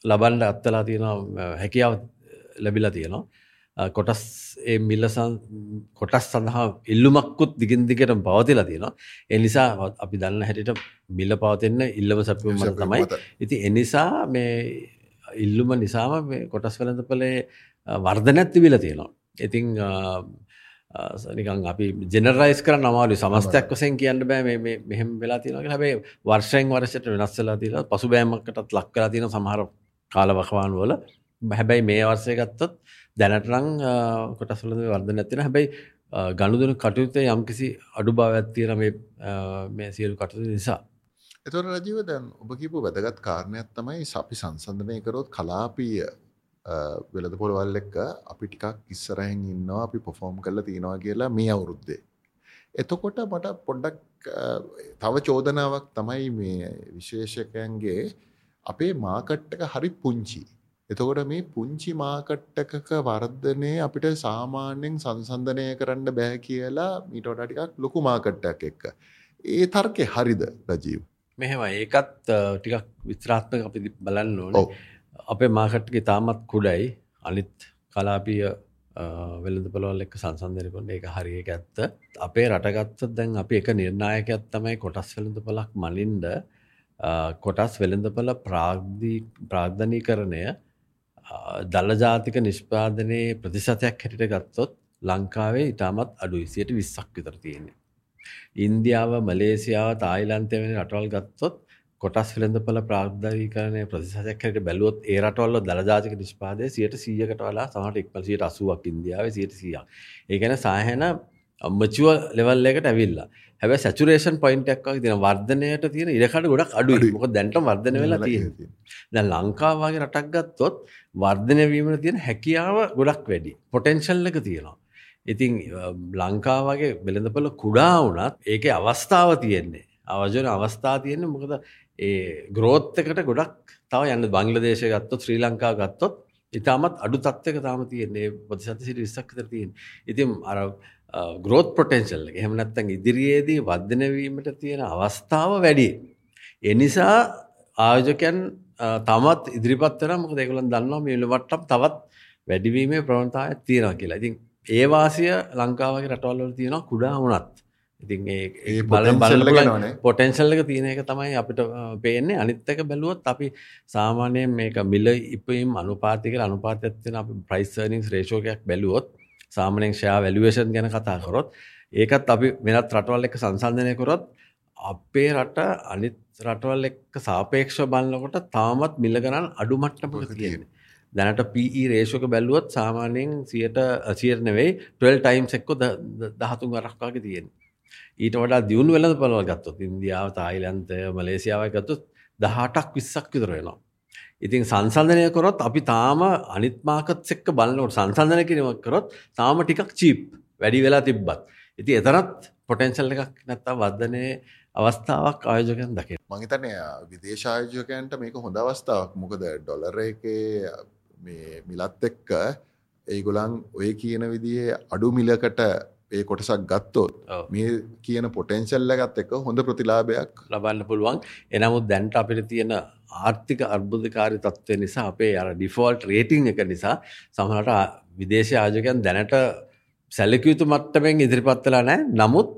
ලබන්ඩ අත්තලා තියෙනවා හැකියාව ලැබිලා තියෙනවා. කොටස් ඒ මිල්ලසන් කොටස් සඳහා ඉල්ලුමක්කුත් දිගින් දිගට පවතිලා තියෙනවා. එනිසා අපි දන්න හැටිට මිල්ල පවතින්න ඉල්ලම සැපුම තමයි. ඉති එනිසා මේ ඉල්ලුම නිසාම කොටස් වලඳපලේ වර්ධනැත් තිබිල තියෙනවා. ඉතිං නිකන් අපි ජෙනරයිස් කර නමාලු සමස්තයක් වසෙන් කියන්න බෑ. මෙහෙම වෙලා තියෙනක හැබේ වර්ෂයෙන් වර්ෂයට වෙනස්සලා තිල පසු බෑමකටත් ලක් කලා තියෙන සමහර කාලවකවාන් වල. හැබැයි මේ වර්සය ගත්තොත් දැනටරං කොටස්වල වර්ධ නැතින හැබැයි ගණුදුන කටයුත්තේ යම්කිසි අඩු භාවයක් තියෙන මේ සියලු කටයුතු නිසා. එතොට රජීව දැන් ඔබ කිපු වැදගත් කාරණයක් තමයි සපි සංසන්ධනය කරොත් කලාපීය වෙළඳ පොළවල් එක්ක අපි ටිකක් ඉස්සරහින් ඉන්නවා අපි පොෆෝම් කරලා තියෙනවා කියලා මේ අවුරුද්දේ. එතකොට මට පොඩ්ඩක් තව චෝදනාවක් තමයි මේ විශේෂකයන්ගේ අපේ මාකට් එක හරි පුංචි. එතකොට මේ පුංචි මාකට් එකක වර්ධනය අපිට සාමාන්‍යයෙන් සංසන්ධනය කරන්න බෑ කියලා මීට වඩා ටිකක් ලොකු මාකට් එකක් එක්ක. ඒ තර්කේ හරිද රජීව්? මෙහෙම ඒකත් ටිකක් විස්තරාත්මක අපි බලන්න ඕනේ. අපේ මාකට්ගේ තාමත් කුඩයි අනිත් කලාපිය වෙළඳ පොළොල් එක්ක සංසන්ධනය කරන ඒක හරි ඒක ඇත්ත. අපේ රටගත්තොත් දැන් අපි එක නිර්ණායකයක් තමයි කොටස් වෙළඳ පොළක් මනින්ද කොටස් වෙළඳපොළ ප්‍රාග්ධනීකරණය දළ ජාතික නිෂ්පාදනයේ ප්‍රතිශතයක් හැටිට ගත්තොත් ලංකාවේ ඉතාමත් අඩු විසියට විස්සක් විතර තියෙන්නේ. ඉන්දියාව මලේසියාව තායිලන්තය වෙන රටවල් ගත්තොත් කොටස් වෙළඳපොළ ප්‍රාග්ධාරීකරණය ප්‍රතිශතයක් හැටියට බැලුවොත් ඒ රටවල දළජාතික නිෂ්පාදනය 100%කට වඩා සමහරට ඉක්මන 80ක් ඉන්දියාවේ 100%ක්. ඒ කියන්නේ සාහන මැචුවර් ලෙවල් එකකට ඇවිල්ලා. හැබැයි සැචුරේෂන් පොයින්ට් එකක් වගේ තියෙන වර්ධනයට තියෙන ඉඩකඩ ගොඩක් අඩුයි. මොකද දැන්ටම වර්ධනය වෙලා තියෙන්නේ. දැන් ලංකාව වගේ රටක් ගත්තොත් වර්ධනය වීමට තියෙන හැකියාව ගොඩක් වැඩි. පොටෙන්ෂල් එක තියෙනවා. ඉතින් ලංකාව වගේ වෙළඳපොළ කුඩා වුණත් ඒකේ අවස්ථාව තියෙන්නේ. අවජන අවස්ථා තියෙන්නේ මොකද ඒ ග්‍රෝත්තකට ගොඩක් තව යන්න බංගලදේශය ගත්තොත් ශ්‍රී ලංකා ගත්තොත් ඉතාමත් අඩු තත්වක තාම තියන්නේ ප්‍රතිශත සිට විස්සක්තර තියෙන ඉතින් අර ග්‍රෝත් පොටෙන්ශල් එහෙම නැත්තන් ඉදිරියේදී වර්ධනවීමට තියෙන අවස්ථාව වැඩි. එනිසා ආයෝජකයන් තමත් ඉදිරිපත්තර මොක දෙකුලන් දන්නවා මිලවට්ටම් තවත් වැඩිවීමේ ප්‍රවණතාව තියෙනවා කියලා. ඉතින් ඒවාසිය ලංකාවගේ රටවල්වල තියෙනවා කුඩා වුණත්. ඉතින් ඒ බල බල පොටෙන්ශල් එක තියෙන එක තමයි අපිට පේන්නේ අනිත්තක බැලුවොත් අපි සාමානයෙන් මේක මිල ඉපීම් අනුපාතික අනුපාතත්වන අප ප්‍රයිස්ර්නිස් රේෂෝකයක් බැලුවොත් සාමනෙන් ෂයා වැලුවේෂන් ගැන කතා කරොත් ඒකත් අපි වෙනත් රටවල් එක සංසන්ධනය කරොත් අපේ රට අනිත් රටවල් එක්ක සාපේක්ෂ බලන්නකොට තාමත් මිල ගණන් අඩු මට්ටමක තියෙන්නේ. දැනට PE රේෂෝක බැලුවොත් සාමාන්‍යයෙන් 100ට 100 නෙවෙයි 12 times එක්ක 13 වරක් වගේ තියෙන්නේ. ඊට වඩා දියුණු වෙළඳ පොළවල් ගත්තොත් ඉන්දියාව, තායිලන්තය, මලේසියාව ගත්තොත් 18ක් 20ක් විතර වෙනවා. ඉතින් සංසන්ධනය කරොත් අපි තාම අනිත් මාකට්ස් එක්ක බලනකොට සංසන්ධනය කිරීමක් කරොත් තාම ටිකක් චීප් වැඩි වෙලා තිබ්බත්. ඉතින් එතරම් පොටෙන්ෂල් එකක් නැත්තම් වර්ධනයේ අවස්ථාවක් ආයෝජකයන් දකින. මං හිතන්නේ විදේශ ආයෝජකයන්ට මේක හොඳ අවස්ථාවක්. මොකද ඩොලර් එකේ මේ මිලත් එක්ක ඒගොල්ලන් ඔය කියන විදිහේ අඩු මිලකට ඒ කොටසක් ගත්තොත් මේ කියන පොටෙන්ශල්ල ගත් එක හොඳ ප්‍රතිලාභයක් ලබන්න පුළුවන්. එනමුත් දැන්ට අපිට තියෙන ආර්ථික අර්බුධකාරි තත්ත්වය නිසා අපේ අර ඩිෆෝල්ට් රේටිං එක නිසා සමහට විදේශ ආජකයන් දැනට සැලකයුතු මට්ටමෙන් ඉදිරිපත්වලා නෑ නමුත්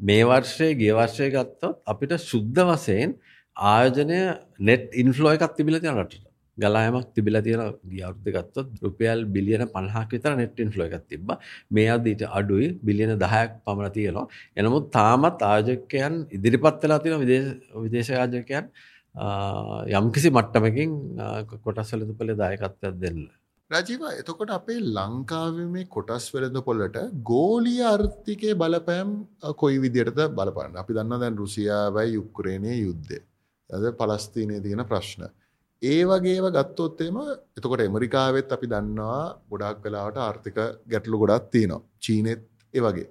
මේ වර්ෂය ගිය වර්ෂය ගත්තොත් අපිට ශුද්ධ වසයෙන් ආයෝජනය නෙට් ඉන්ෆලෝ එකක් තිබිල තියෙන රටට ගලායමක් තිබිලා තියෙන ගියවුරුද්ද ගත්තොත් රුපියල් බිලියන 50ක විතර net inflow එකක් තිබ්බා. මේ අද ඊට අඩුයි බිලියන 10ක් පමණ තියෙනවා. එනමුත් තාමත් ආයෝජකයන් ඉදිරිපත් වෙලා තියෙන විදේශ විදේශ ආයෝජකයන් යම්කිසි මට්ටමකින් කොටස් වෙළඳපොලේ දායකත්වයක් දෙන්න. රජීව එතකොට අපේ ලංකාවේ මේ කොටස් වෙළඳ පොලට ගෝලිය ආර්ථිකයේ බලපෑම් කොයි විදිහටද බලපාන්නේ? අපි දන්නවා දැන් රුසියාවයි යුක්‍රේනයේ යුද්ධය. අද පලස්තීනයේ තියෙන ප්‍රශ්න. ඒ වගේව ගත්තොත්තේම එතකොට එමරිකාවෙත් අපි දන්නවා ගොඩක් වෙලාවට ආර්ථික ගැටලු ගොඩක් තියෙනවා. චීනෙත් ඒ වගේ.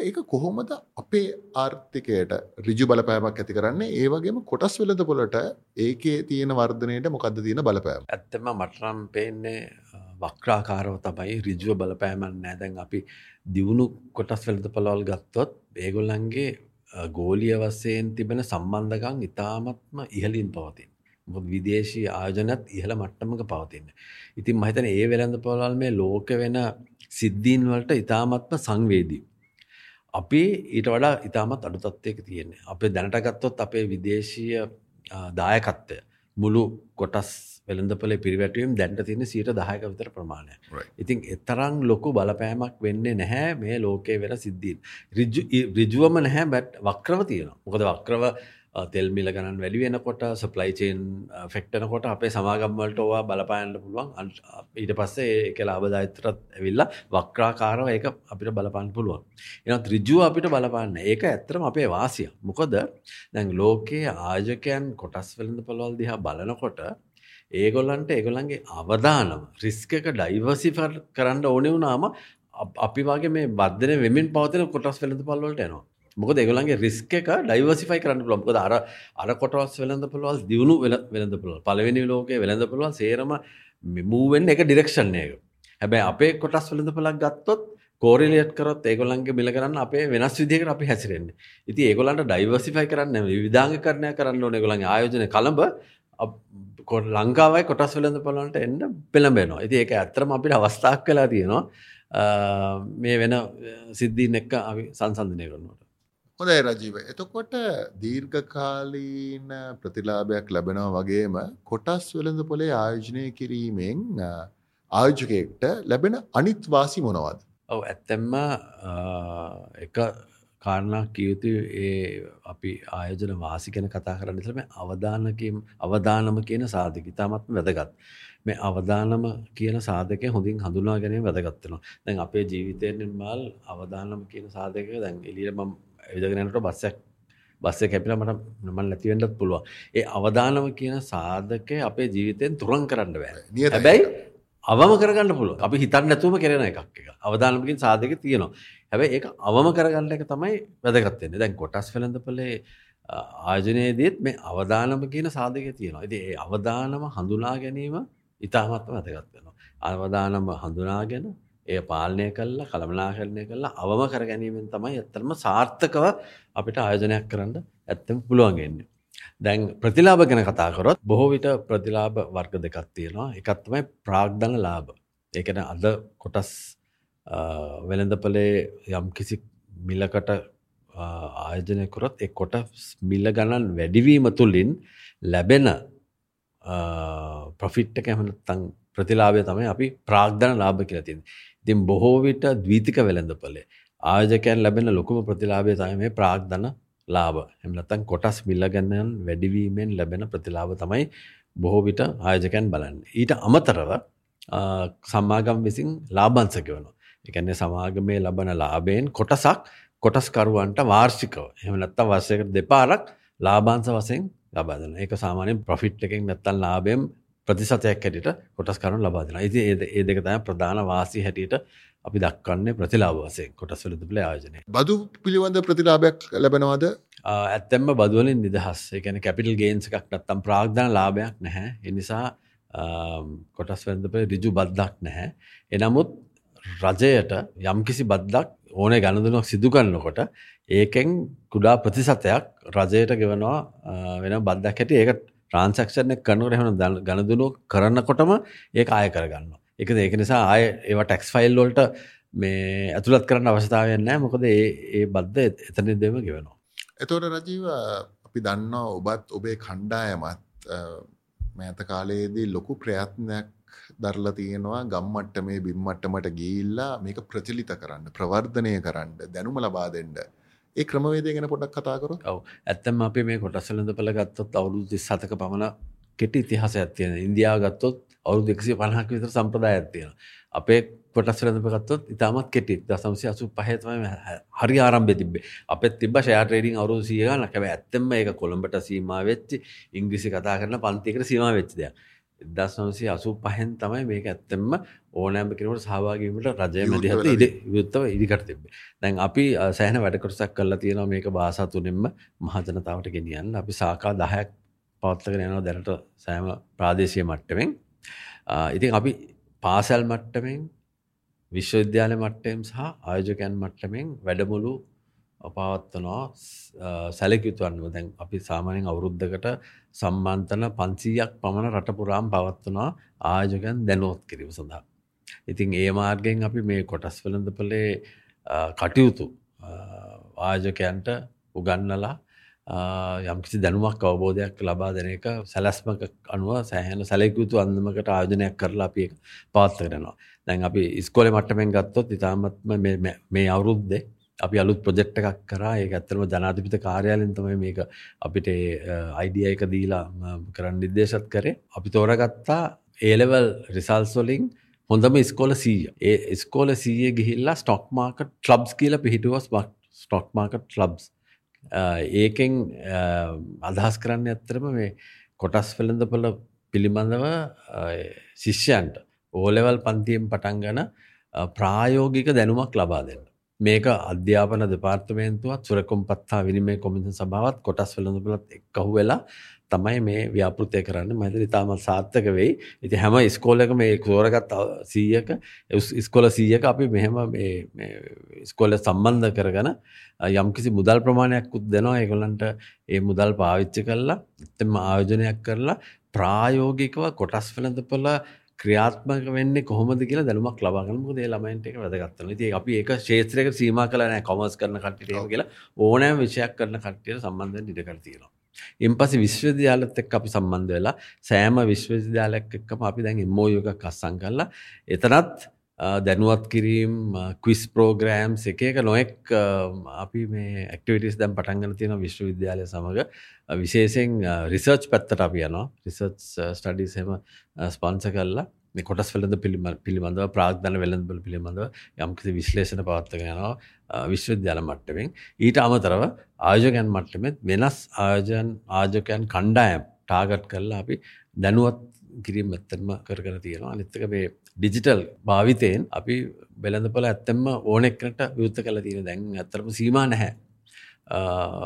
ඒක කොහොමද අපේ ආර්ථිකයට රිජු බලපෑමක් ඇති කරන්නේ? ඒ වගේම කොටස් වෙලද පොලට ඒකේ තියෙන වර්ධනයට මොකක්ද තියෙන බලපෑම? ඇත්තම මටනම් පේන්නේ වක්‍රාකාරව තමයි රිජුව බලපෑමන් නෑ දැන් අපි දියුණු කොටස් වෙලද පොළවල් ගත්තොත් ඒගොල්ලන්ගේ ගෝලිය වසයෙන් තිබෙන සම්බන්ධකම් ඉතාමත්ම ඉහලින් පවතින්. විදේශී ආයෝජනත් ඉහළ මට්ටමක පවතින්න. ඉතින් මහිතන ඒ වෙළඳ පොළවල් මේ ලෝක වෙන සිද්ධීන් වලට ඉතාමත්ම සංවේදී. අපි ඊට වඩා ඉතාමත් අඩු තත්ත්වයක තියෙන්නේ. අපේ දැනට ගත්තොත් අපේ විදේශීය දායකත්වය මුළු කොටස් වෙළඳපොලේ පිරිවැටුවීම් දැන්ට තියෙන 10ක විතර ප්‍රමාණය. ඉතින් එතරම් ලොකු බලපෑමක් වෙන්නේ නැහැ මේ ලෝකයේ වෙන සිද්ධීන්. ඍජුවම නැහැ බට් වක්‍රව තියෙනවා. මොකද වක්‍රව තෙල් මිල ගණන් වැඩි වෙනකොට සප්ලයි චේන් ෆෙක්ටනකොට අපේ සමාගම්වලට ඕවා බලපායන්න පුළුවන් ඊට පස්සේ ඒක ලාභදායත්‍රත් ඇවිල්ලා වක්‍රාකාරව ඒක අපිට බලපාන්න පුළුවන්. එනත් ඍජුව අපිට බලපාන්න. ඒක ඇත්තටම අපේ වාසිය. මොකද දැන් ලෝකයේ ආයෝජකයන් කොටස් වෙළඳ පොළවල් දිහා බලනකොට ඒගොල්ලන්ට ඒගොල්ලන්ගේ අවදානම රිස්ක් එක ඩයිවර්සිෆයි කරන්න ඕනේ වුණාම අපි වගේ මේ වර්ධනය වෙමින් පවතින කොටස් වෙළඳ පොළවල් වලට එනවා. මොකද ඒගොල්ලන්ගේ රිස්ක් එක ඩයිවර්සිෆයි කරන්න පුළුවන්. මොකද අර අර කොටස් වෙළඳ පොළවල් දියුණු වෙළඳ පොළවල්. පළවෙනි ලෝකයේ වෙළඳ පොළවල් සේරම මූව් වෙන්නේ එක ඩිරෙක්ෂන් එක. හැබැයි අපේ කොටස් වෙළඳ පොළක් ගත්තොත් කෝරිලේට් කරොත් ඒගොල්ලන්ගේ මිල කරන්න අපේ වෙනස් විදිහකට අපි හැසිරෙන්නේ. ඉතින් ඒගොල්ලන්ට ඩයිවර්සිෆයි කරන්න විවිධාංගකරණය කරන්න ඕනේ ඒගොල්ලන්ගේ ආයෝජන කලඹ ලංකාවයි කොටස් වෙළඳ පොළවන්ට එන්න පෙළඹෙනවා. ඉතින් ඒක ඇත්තටම අපිට අවස්ථාවක් වෙලා තියෙනවා. මේ වෙන සිද්ධීන් එක්ක අපි සංසන්දනය කරනකොට. හොඳයි රජීව. එතකොට දීර්ඝකාලීන ප්‍රතිලාභයක් ලැබෙනවා වගේම කොටස් වෙළඳ පොලේ ආයෝජනය කිරීමෙන් ආයෝජකයෙක්ට ලැබෙන අනිත් වාසි මොනවද? ඔව් ඇත්තෙන්ම එක කාරණා කියයුතු ඒ අපි ආයෝජන වාසි ගැන කතා කරන්න ඉස්සෙල්ලා මේ අවදානකීම් අවදානම කියන සාධක ඉතාමත්ම වැදගත්. මේ අවදානම කියන සාධකය හොඳින් හඳුනා ගැනීම වැදගත් වෙනවා. දැන් අපේ ජීවිතයෙන් මල් අවදානම කියන සාධකය දැන් එළියට මම ඇවිදගෙනට බස්සයක් බස්ස කැපිල මට නමන් නැතිවෙන්නත් පුළුවන්. ඒ අවධානම කියන සාධකය අපේ ජීවිතයෙන් තුරන් කරන්න බෑ. හැබැයි අවම කරගන්න පුළුව අපි හිතන් නැතුවම කරන එකක් එක. අවධානමකින් සාධක තියෙනවා. හැබැයි ඒ අවම කරගන්න එක තමයි වැදගත්තෙන්නේ දැන් කොටස් වෙළඳපලේ ආජනයේදීත් මේ අවධානම කියන සාධකය තියෙනවා. ඉති ඒ අවධානම හඳුනා ගැනීම ඉතාමත්ම වැදගත් වෙනවා. අවධානම හඳුනාගෙන එය පාලනය කල්ලා කළමනාකරණය කරලා අවම කර ගැනීමෙන් තමයි ඇත්තරම සාර්ථකව අපිට ආයෝජනයක් කරන්න ඇත්තම පුළුවන්ගෙන්නේ. දැන් ප්‍රතිලාභ ගැන කතා කරොත් බොහෝ විට ප්‍රතිලාභ වර්ග දෙකක් තියෙනවා එකත් තමයි ප්‍රාග්ධන ලාභ. ඒකන අද කොටස් වෙළඳපලේ යම් කිසි මිලකට ආයෝජනය කරොත් එ කොට මිල්ල ගණන් වැඩිවීම තුළින් ලැබෙන ප්‍රොෆිට්ට කැමනත්තං ප්‍රතිලාභය තමයි අපි ප්‍රාග්ධන ලාභ කියලා තියන්නේ. ඉතින් බොහෝ විට ද්විතික වෙළඳපොලේ ආයෝජකයන් ලැබෙන ලොකුම ප්‍රතිලාභය තමයි මේ ප්‍රාග්ධන ලාභ එමනත්තන් කොටස් මිල්ලගන්නන් වැඩිවීමෙන් ලැබෙන ප්‍රතිලාභ තමයි බොහෝ විට ආයෝජකයන් බලන්න. ඊට අමතරව සම්මාගම් විසින් ලාබන්සකවන. එකන්නේ සමාගමේ ලබන ලාබයෙන් කොටසක් කොටස්කරුවන්ට වාර්ෂිකව එමනත්ත වසයකට දෙපාරක් ලාබාන්ස වසයෙන් ලබාදන ඒක සාමානයෙන් ප්‍රොෆිට් එකෙන් නැත්තන් ලාබයෙන් ප්‍රතිසතයක් හැටියට කොටස් කරුන් ලබාදන ඉති ඒ දෙක තම ප්‍රධාන වාසී හැටියට අපි දක්වන්නේ ප්‍රතිලාබ වසයෙන් කොටස් වලදපල ආයෝජනය. බදු පිළිබඳ ප්‍රතිලාභයක් ලැබෙනවාද? ඇත්තෙම බදුවලින් නිදහස්. එකන කැපිටල් ගේන්ස් එකක් නත්තම් ප්‍රාග්ධන ලාභයක් නැහැ. එනිසා කොටස් වැදප රිජු බද්දක් නැහැ. එනමුත් රජයට යම්කිසි බද්දක් ඕනේ ගණදුනක් සිදු කරන්නකොට ඒකෙන් කුඩා ප්‍රතිසතයක් රජයට ගෙවනවා වෙන බද්දක් හැට ඒක ට්‍රන්සක්ෂණ කනුවට එහම ගණදුනු කරන්නකොටම ඒ ආය කරගන්න එක ඒක නිසා ආය ඒව ටැක්ස් ෆයිල්ලොල්ට මේ ඇතුළත් කරන්න අවස්ථාවයන්නෑ මොකද ඒ ඒ බද්ධ එතන දෙම ගෙවනවා. එතෝට රජීව අපි දන්න ඔබත් ඔබේ කණ්ඩායමත් මෑත කාලයේදී ලොකු ප්‍රයත්නයක් දරලා තියෙනවා. ගම්මට්ටමේ බිම්මට්ටමට ගිහිල්ලා මේක ප්‍රචලිත කරන්න ප්‍රවර්ධනය කරන්න දැනුම ලබා දෙන්න. ඒ ක්‍රමවේදය ගැන පොඩක් කතා කරොත්? ඔව්. ඇත්තම අපි මේ කොටස්වලඳ පළ ගත්තොත් අවුරුදු 37ක පමණ කෙටි ඉතිහාසයක් තියෙන ඉන්දියාව ගත්තොත් අවුරුදු 150ක විතර සම්ප්‍රදායක් තියෙනවා. අපේ කොටස් වෙළඳ ගත්තොත් ඉතාමත් කෙටි. 1985 තමයි හරි ආරම්භය තිබ්බේ. අපෙත් තිබ්බ ෂෙයාර් ට්‍රේඩින් අවුරුදු 100 ගණන් හැබැයි ඇත්තෙන්ම ඒක කොළඹට සීමා වෙච්ච ඉංග්‍රීසි කතා කරන පන්තියකට සීමා වෙච්ච දෙයක්. එදදාස්නවසේ අසු පහෙන් තමයි මේක ඇත්තෙම ඕනෑම කෙනට සහවාගීමට රජය මැදිහත ඉඩ යුත්තව ඉදිකට තිබේ දැන් අපි සෑහන වැඩකොටසක් කරලා තියෙනවා මේක බාසා තුනෙන්ම මහජනතාවට ගෙනියන්න. අපි සාකා දහයක් පවත්තක යනවා දැනට සෑම ප්‍රාදේශය මට්ටමෙන්. ඉතින් අපි පාසැල් මට්ටමෙන් විශ්වවිද්‍යාල මට්ටම් සහ ආයෝජකයන් මට්ටමෙන් වැඩමුළු පවත්වනවා සැලකයුතුවන්ව දැන් අපි සාමානෙන් අවුරුද්ධකට සම්බන්තන පන්සීයක් පමණ රටපුරාම් පවත්වනවා ආයෝජකයන් දැනුවත් කිරීම සඳහා. ඉතින් ඒ මාර්ගෙන් අපි මේ කොටස් වලඳ පලේ කටයුතු ආයෝජකයන්ට උගන්නලා යම්කිසි දැනුමක් අවබෝධයක් ලබා දෙන එක සැලැස්මක අනුව සෑහන සැලෙකුතු අන්දමකට ආයෝජනයක් කරලා අපි පාත්ත කරනවා. දැන් අපි ඉස්කොල මට්ටමෙන් ගත්තොත් ඉතාමත්ම මේ අවුරුද්දේ අපි අලුත් ප්‍රොජෙක්් එකක් කරා. ඒ ඇත්තරම ජනාතිපිත කාර්යාලෙන් තමයි මේක අපිට අයිඩිය එක දීලා කරන්න නිර්දේශත් කරේ. අපි තෝරගත්තා ඒලෙවල් රිසල්ස්වලින් හොඳම ස්කෝල සීය ඒ ස්කෝල සීය ගිහිල්ලා ස්ටොක් මාකට ක්ලබ්ස් කියල පිහිටුවස් ස්ටොක් මාකට ක්ලබ්ස් ඒකෙන් අදහස් කරන්න ඇත්තරම මේ කොටස් පෙළඳපල පිළිබඳව ශිෂ්‍යයන්ට. ඕලෙවල් පන්තියෙන් පටන්ගන ප්‍රායෝගික දැනුමක් ලබා දෙන්න. මේක අධ්‍යාපන දෙපාර්තමේන්තුවත් සුරකොම්පත්තා විනිමේ කොමිසන් සභාවත් කොටස් වෙළඳපොලත් එක්කහු වෙලා තමයි මේ ව්‍යාපෘතය කරන්න. මහිතර ඉතාමත් සාර්ථක වෙයි. ඉති හැම ස්කෝලක මේ තෝරගත් සීයක ස්කොල සීයක අපි මෙහෙම ස්කොල සම්බන්ධ කරගන යම්කිසි මුදල් ප්‍රමාණයක්කුත් දෙනවා. ඒගොලන්ට ඒ මුදල් පාවිච්චි කරලා එත්තම ආයෝජනයක් කරලා ප්‍රායෝගිකව කොටස් වෙළඳපොල ක්‍රියාත්මක වෙන්නේ කොහොමද කියලා දැනුමක් ලබා ගන්න මොකද ඒ ළමයින්ට ඒක වැදගත් වෙනවා. ඉතින් අපි ඒක ක්ෂේත්‍රයකට සීමා කළා නැහැ කොමර්ස් කරන කට්ටියට එහෙම කියලා ඕනෑම විෂයක් කරන කට්ටියට සම්බන්ධ වෙන්න ඉඩ කර තියෙනවා. ඉන් පස්සේ විශ්වවිද්‍යාලත් එක්ක අපි සම්බන්ධ වෙලා සෑම විශ්වවිද්‍යාලයක් එක්කම අපි දැන් MOU එකක් අත්සන් කරලා එතනත් දැනුවත් කිරීම් ක්විස් ප්‍රෝග්‍රෑම්ස් එක එක නොෙක් අපි මේ ඇක්ටිවිටස් දැම් පටන්ගන තියෙන විශ්වවිද්‍යාලය සමඟ විශේෂෙන් රිසර්ච් පැත්තට අපි යනවා. රිසර්ච් ස්ටඩිසම ස්පන්ස කරලා කොටස් වෙලද පිළිම පිළිබඳව ප්‍රාග්ධන වෙළඳබල පිළිබඳව යම්කිසි විශ්ලේෂණ පවත්තක යනවා විශ්වවිද්‍යාල මට්ටමෙන්. ඊට අමතරව ආයෝජකයන් මට්ටමෙත් වෙනස් ආයෝජයන් ආජකයන් කණ්ඩායම් ටාගට් කරලා අපි දැනුවත් කිරීම ඇත්තම කර කර තියෙනවා අනිත්තක මේ ඩිජිටල් භාවිතයෙන් අපි වෙළඳපල ඇත්තෙම ඕනෙක්කට විවෘත්ත කළ තියෙන දැන් ඇත්තරම සීමා නැහැ.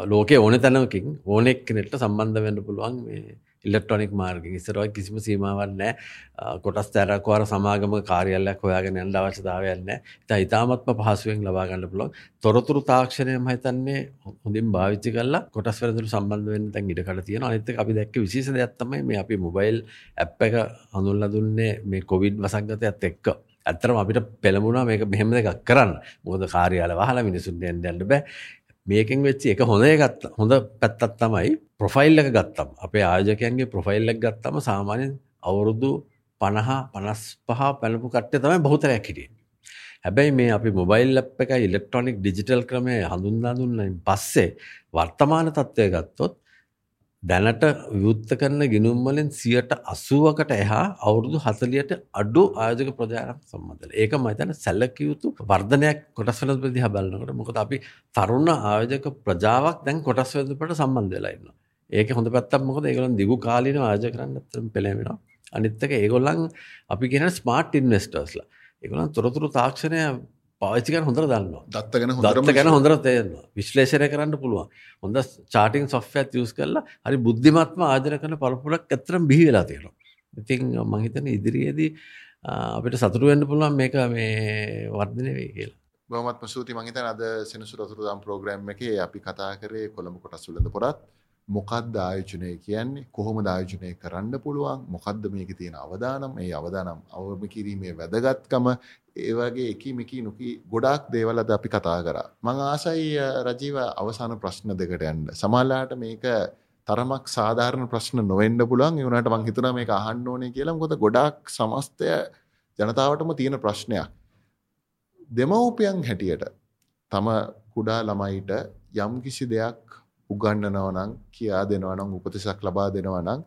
ලෝකේ ඕන තැනකින් ඕනෙක් කෙනෙට සම්බන්ධ වෙන්න පුළුවන් මේ ඉල්ලෙක්ට්‍රොනික් මාර්ග ඉස්සරව කිසිම සීමාවන්න කොටස් තැරක්වාර සමාගම කාරයල්ලක් හොයාගෙන යන්න අවශ්‍යතාවයන්න ත ඉතාමත්ම පහසුවෙන් ලබාගන්න පුළුවන්. තොරතුරු තාක්ෂණය මහිතන්නේ හොඳින් භාවිච්චි කල්ලා කොටස් වැරදුරු සම්බන්ධවෙන් තැන් ඉඩකට තියෙන අනිත අපි දැක්ක විශේෂ ඇත්තමයි මේ අපි මොබයිල් ඇප් එක හඳුල්ල දුන්නේ මේ කොවිඩ් වසංගත ඇත් එක්ක. ඇත්තරම අපිට පෙළමුණා මේක මෙහෙම එකක් කරන්න. මොද කාරයාල වහලා මිනිසුන් යන්න බෑ. මේකෙන් වෙච්චි එක හොඳ ගත්ත හොඳ පැත්තත් තමයි ප්‍රොෆයිල් එක ගත්තම්. අපේ ආයෝජකයන්ගේ ප්‍රොෆයිල් එක ගත්තම සාමාන්‍යයෙන් අවුරුදු පණහා පනස් පහ පැළපු කට්ටය තමයි බහුතරයක් හිටිය. හැබැයි මේ අපි මොබයිල් අප් එක ඉලෙක්ට්‍රොනික් ඩිජිටල් ක්‍රමය හඳුන්නා දුන්නයින් පස්සේ වර්තමාන තත්ත්වය ගත්තොත් දැනට විවුත්ත කරන ගිනුම්වලින් සියට අසුවකට එහා අවුරුදු හසලියට අඩු ආයෝජක ප්‍රජාරම් සම්බන්ධල ඒක මතන සැල්ලකයුතු වර්ධනයක් කොටස්වල ප්‍රදි හබලනකට මොකද අපි තරුණ ආයෝජක ප්‍රජාවක් දැන් කොටස්වදපට සම්බන්ධ වෙලාඉන්න ඒක හොඳ පැත්තක් මොකද ඒගලන් දිගු කාලින ආජ කරන්න ඇතරම් පෙළෙමෙනවා අනිත්තක ඒගොල්ලන් අපි කියන ස්මාර්ට් ඉන්වස්ටර්ස්ලා ඒගොලන් තොරතුරු තාක්ෂණය පාචිකන හොඳර දන්න දත්ත ගැන දත්ත ගැන හොඳර තේරන්න විශ්ලේෂණය කරන්න පුළුවන්. හොඳ චාටිං සොෆ්‍යත් යස් කරලා හරි බුද්ධිමත්ම ආජන කන පරපුරක් ඇතරම් බිහි වෙලා තියෙනවා. ඉතින් මහිතන ඉදිරියේදී අපිට සතුරුවෙන්න්න පුළුවන් මේක මේ වර්ධනය වේ කියලා. බොමත්ම සූති මහිතන අද සෙනසු රතුරදම් ප්‍රෝග්‍රම් එක අපි කතා කරේ කොළඹ කොටස් වලද පොරත් මොකක්ද ආයෝජනය කියන්නේ? කොහොම දායෝජනය කරන්න පුළුවන්? මොකක්ද මේක තියෙන අවදානම්? ඒ අවදානම් අවම කිරීමේ වැදගත්කම ඒවගේ එක මිකි නොකි ගොඩක් දේවල් අද අපි කතා කරා. මං ආසයි රජීව අවසාන ප්‍රශ්න දෙකට යන්න. සමහරලාට මේක තරමක් සාධාරණ ප්‍රශ්න නොවෙන්න පුළුවන්. ඒ වුණාට මං හිතුණා මේක අහන්න ඕනේ කියලා. මොකද ගොඩක් සමස්තය ජනතාවටම තියෙන ප්‍රශ්නයක්. දෙමව්පියන් හැටියට තම කුඩා ළමයිට යම්කිසි දෙයක් උගන්වනවා නම් කියා දෙනවා නම් උපදෙසක් ලබා දෙනවා නම්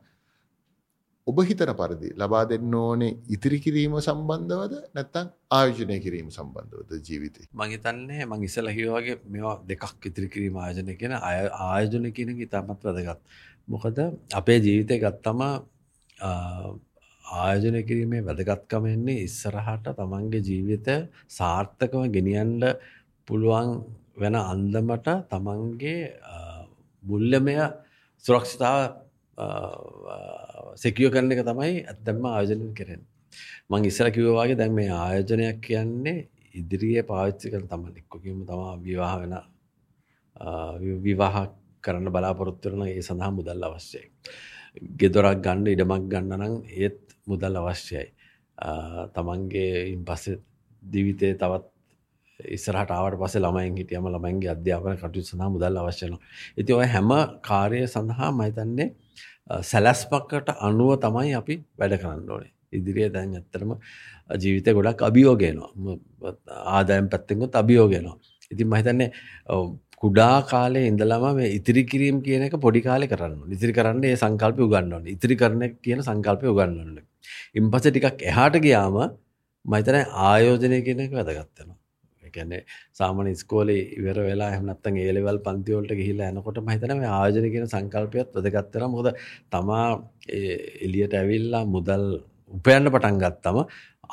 ඔබ හිතන පරිදි ලබා දෙන්න ඕනේ ඉතිරි කිරීම සම්බන්ධවද නැත්නම් ආයෝජනය කිරීම සම්බන්ධවද ජීවිතේ? මං හිතන්නේ මං ඉස්සෙල්ලා කිව්වා වගේ මේවා දෙකක් ඉතිරි කිරීම ආයෝජනය කියන ආයෝජන කියන එක ඉතාමත් වැදගත්. මොකද අපේ ජීවිතේ ගත්තම ආයෝජනය කිරීමේ වැදගත්කම එන්නේ ඉස්සරහට තමන්ගේ ජීවිත සාර්ථකව ගෙනියන්න පුළුවන් වෙන අන්දමට තමන්ගේ මුල්ලමය සුරක්ෂතාව සෙකියෝ කරන එක තමයි ඇත්තැම්ම ආයෝජනය කරෙන් මං ඉස්සර කිවවාගේ දැන් මේ ආයෝජනයක් කියන්නේ ඉදිරියේ පාවිච්චි කර තමන් එක්කොකිම තමා විවාහ වෙන විවාහ කරන්න බලාපොරොත්තුවරන ඒ සඳහා මුදල් අවශ්‍යයි. ගෙදොරක් ගන්න ඉඩමක් ගන්න නම් ඒත් මුදල් අවශ්‍යයි. තමන්ගේ ඉන් පස්සේ දිවිතය තවත් ඉස්සරහට ආවට පස්සේ ළමයින් හිටියම ළමයින්ගේ අධ්‍යාපන කටයුතු සඳහා මුදල් අවශ්‍ය වෙනවා. ඉතින් ඔය හැම කාර්යය සඳහා මම හිතන්නේ සැලැස්මකට අනුව තමයි අපි වැඩ කරන්න ඕනේ. ඉදිරියේ දැන් ඇත්තටම ජීවිතේ ගොඩක් අභියෝග එනවා. ආදායම් පැත්තෙන් උත් අභියෝග එනවා. ඉතින් මම හිතන්නේ කුඩා කාලේ ඉඳලම මේ ඉතිරි කිරීම කියන එක පොඩි කාලේ කරන්න ඕනේ. ඉතිරි කරන්න ඒ සංකල්පය උගන්වන්න ඕනේ. ඉතිරි කරන කියන සංකල්පය උගන්වන්න ඕනේ. ඉන්පස්සේ ටිකක් එහාට ගියාම මම හිතන්නේ ආයෝජනය කියන එක වැදගත් වෙනවා. කියන්නේ සාමාන්‍ය ඉස්කෝලේ ඉවර වෙලා එහෙම නැත්නම් ඒ ලෙවල් පන්ති වලට ගිහිල්ලා එනකොට මම හිතනවා මේ ආයෝජන කියන සංකල්පයත් වැදගත් වෙනවා මොකද තමා එළියට ඇවිල්ලා මුදල් උපයන්න පටන් ගත්තම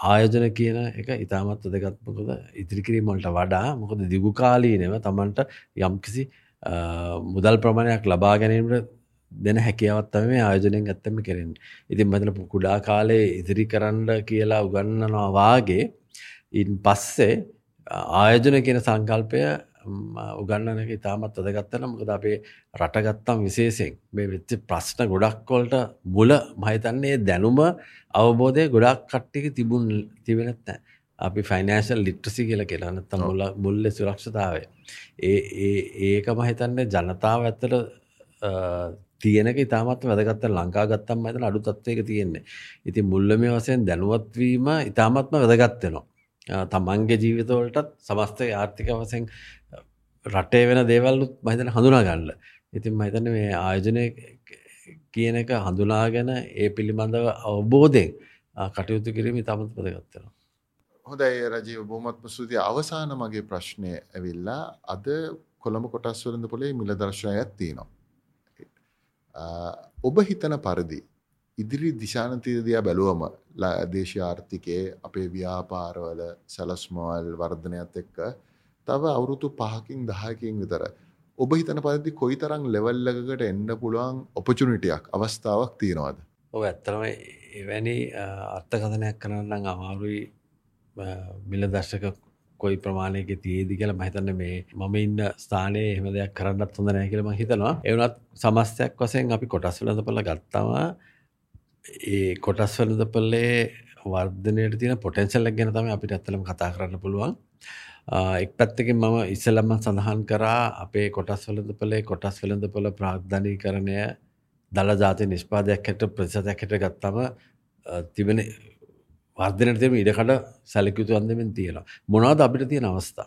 ආයෝජන කියන එක ඉතාමත් වැදගත් මොකද ඉදිරි කිරීම වලට වඩා මොකද දිගු කාලීනව තමන්ට යම්කිසි මුදල් ප්‍රමාණයක් ලබා ගැනීමට දෙන හැකියාවත් තමයි මේ ආයෝජනයෙන් ඇත්තම කරන්නේ. ඉතින් මම කුඩා කාලේ ඉදිරි කරන්න කියලා උගන්වනවා වාගේ ඉන් පස්සේ ආයෝජන කියන සංකල්පය උගන්නන ඉතාමත් වැදගත්තන මොකද අපේ රටගත්තම් විශේෂයෙන් මේ වෙච්ච ප්‍රශ්න ගොඩක් වලට මුල මහිතන්නේ දැනුම අවබෝධය ගොඩක් කට්ටික තිබුන් තිබෙනත් අපි ෆයිනෑශල් ලිට්‍රසි කියල නැත්තම් මුල මුල්ල සුරක්ෂතාවය. ඒ ඒක මහිතන්නේ ජනතාව ඇත්තට තියනක ඉතාමත් වැදගත්ත ලංකා ගත්තම් ඇත අඩු තත්වයක තියෙන්නේ. ඉති මුල්ලම වසයෙන් දැනුවත්වීම ඉතාමත්ම වැදගත්වෙනවා තමන්ගේ ජීවිතවලටත් සමස්ත ආර්ථික වසෙන් රටේ වෙන දේවල්ලුත් මහිතන හඳුනා ගන්න. ඉතින් මහිතන මේ ආයෝජනය කියන එක හඳුනාගෙන ඒ පිළිබඳව අවබෝධයෙන් කටයුතු කිරීම තමත් පදගත්තෙන. හොඳයි රජීව බොහොමත්ම ස්තුතියි අවසාන මගේ ප්‍රශ්නය ඇවිල්ලා අද කොළඹ කොටස් වලින්ද පොලේ මිල දර්ශනයක් තියෙනවා. ඔබ හිතන පරිදි ඉදිරි දිශානතිදියා බැලුවම දේශීය ආර්ථිකයේ අපේ ව්‍යාපාරවල සැලස්මවල් වර්ධනයත් එක්ක තව අවුරුදු 5කින් 10කින් විතර ඔබ හිතන පරිදි කොයිතරම් ලෙවල් එකකට එන්න පුළුවන් ඔපචුනිටියක් අවස්ථාවක් තියෙනවද? ඔව් ඇත්තටම එවැනි අර්ථකථනයක් කරන්න නම් අමාරුයි මිල දර්ශක කොයි ප්‍රමාණයක තියේදි කියලා මම හිතන්නේ මේ මම ඉන්න ස්ථානයේ එහෙම දෙයක් කරන්නත් හොඳ නැහැ කියලා මම හිතනවා. ඒ වුණත් සමස්තයක් වශයෙන් අපි කොටස් වෙනදපළ ගත්තම ඒ කොටස් වලදපල්ලේ වර්ධනයට තියෙන පොටෙන්සල්ලක් ගැන තමයි අපිට ඇත්තලම කතා කරන්න පුළුවන්. එක් පැත්තකින් මම ඉස්සෙල්ලම සඳහන් කරා අපේ කොටස් වලදපලේ කොටස් වෙළඳපොළ ප්‍රාග්ධනීකරණය දළ ජාති නිෂ්පාදයක් හැට ප්‍රතිශතයක් හැට ගත්තම තිබෙන වර්ධනයට තියෙන ඉඩකඩ සැලකියුතු අන්දමින් තියෙනවා. මොනවද අපිට තියෙන අවස්ථා?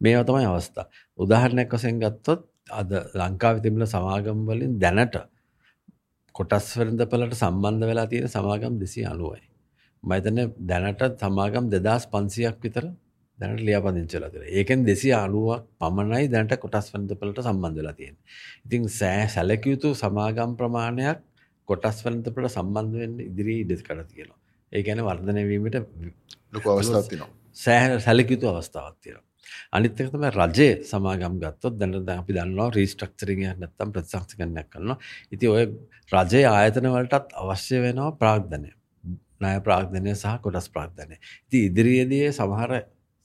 මේවා තමයි අවස්ථා. උදාහරණයක් වශයෙන් ගත්තොත් අද ලංකාවේ තිබෙන සමාගම් වලින් දැනට කොටස් වෙළඳපළට සම්බන්ධ වෙලා තියෙන සමාගම් 290යි. මම හිතන්නේ දැනට සමාගම් 2500ක් විතර දැනට ලියාපදිංචි වෙලා තියෙනවා. ඒකෙන් 290ක් පමණයි දැනට කොටස් වෙළඳපළට සම්බන්ධ වෙලා තියෙන්නේ. ඉතින් සැලකිය යුතු සමාගම් ප්‍රමාණයක් කොටස් වෙළඳපළට සම්බන්ධ වෙන්න ඉදිරි ඉඩකඩ තියෙනවා. ඒ කියන්නේ වර්ධනය වීමට ලොකු අවස්ථාවක් තියෙනවා. සෑහෙන සැලකිය යුතු අවස්ථාවක් තියෙනවා. අනිත් එක තමයි රජයේ සමාගම් ගත්තොත් දැන් දැන් අපි දන්නවා රීස්ට්‍රක්චරින් එකක් නැත්තම් ප්‍රතිසංස්කරණයක් කරනවා. ඉතින් ඔය රජයේ ආයතන වලටත් අවශ්‍ය වෙනවා ප්‍රාග්ධනය. ණය ප්‍රාග්ධනය සහ කොටස් ප්‍රාග්ධනය. ඉතින් ඉදිරියේදී සමහර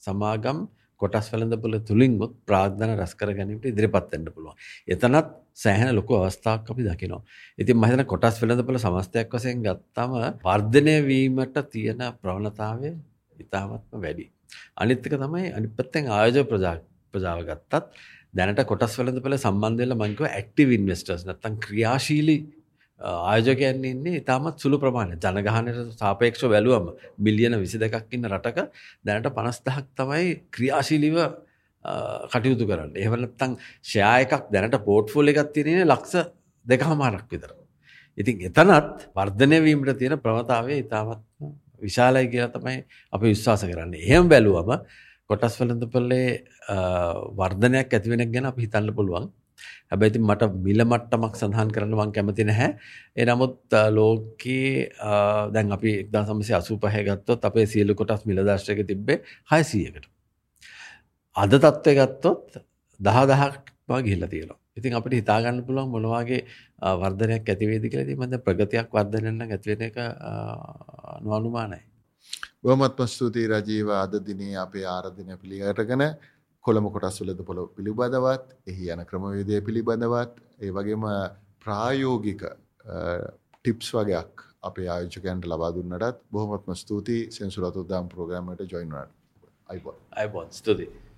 සමාගම් කොටස් වෙළඳපොළ තුලින්මුත් ප්‍රාර්ථනා රැස් කර ගැනීමට ඉදිරිපත් වෙන්න පුළුවන්. එතනත් සෑහෙන ලොකු අවස්ථාවක් අපි දකිනවා. ඉතින් මම හිතන කොටස් වෙළඳපොළ සමස්තයක් වශයෙන් ගත්තම වර්ධනය වීමට තියෙන ප්‍රවණතාවය ඉතාමත්ම වැඩි. අනිත් එක තමයි අනිත් පැත්තෙන් ආයෝජක ප්‍රජා ප්‍රජාව ගත්තත් දැනට කොටස් වෙළඳපොළ සම්බන්ධ වෙලා මම කිව්වා ඇක්ටිව් ඉන්වෙස්ටර්ස් නැත්තම් ක්‍රියාශීලී ආයෝජකයන් ඉන්නේ ඉතාමත් සුළු ප්‍රමාණය ජනගහනයට සාපේක්ෂ වැලුවම බිලියන විසි දෙකක් ඉන්න රටක දැනට පනස්දහක් තමයි ක්‍රියාශීලිව කටයුතු කරන්න එහවනත්තං ෂයා එකක් දැනට පෝට්ෆෝල් එකක් තිරෙන ලක්ෂ දෙක හමාරක් විතර. ඉතින් එතනත් වර්ධනය වීමට තියෙන ප්‍රවතාවය ඉතාමත්ම විශාලයි කියලා තමයි අපි විශ්වාස කරන්න. එහෙම බැලුවම කොටස් වලඳපල්ලේ වර්ධනයක් ඇතිවෙනක් ගැන අපි හිතන්න පුළුවන්. හැබැයි ඉතින් මට මිල මට්ටමක් සඳහන් කරන්න මම කැමති නැහැ. ඒ නමුත් ලෝකයේ දැන් අපි 1985 ගත්තොත් අපේ සියලු කොටස් මිල දර්ශකයේ තිබ්බේ 600කට. අද තත්ත්වය ගත්තොත් 10000ක් වගේ ගිහිල්ලා තියෙනවා. ඉතින් අපිට හිතා ගන්න පුළුවන් මොන වගේ වර්ධනයක් ඇති වේද කියලා. ඉතින් මම ප්‍රගතියක් වර්ධනයක් නම් ඇති වෙන එක නොඅනුමානයි. බොහොමත්ම ස්තුතියි රජීව අද දිනේ අපේ ආරාධනය පිළිගැටගෙන කොළඹ කොටස් වලද පොළ පිළිබඳවත් එහි යන ක්‍රමවේදය පිළිබඳවත් ඒ වගේම ප්‍රායෝගික ටිප්ස් වගේක් අපේ ආයෝජකයන්ට ලබා දුන්නටත් බොහොමත්ම ස්තුතියි සෙන්සුරතුදාම් ප්‍රෝග්‍රෑම් එකට ජොයින් වුණාට. අයිබෝන්. අයිබෝන් ස්තුතියි.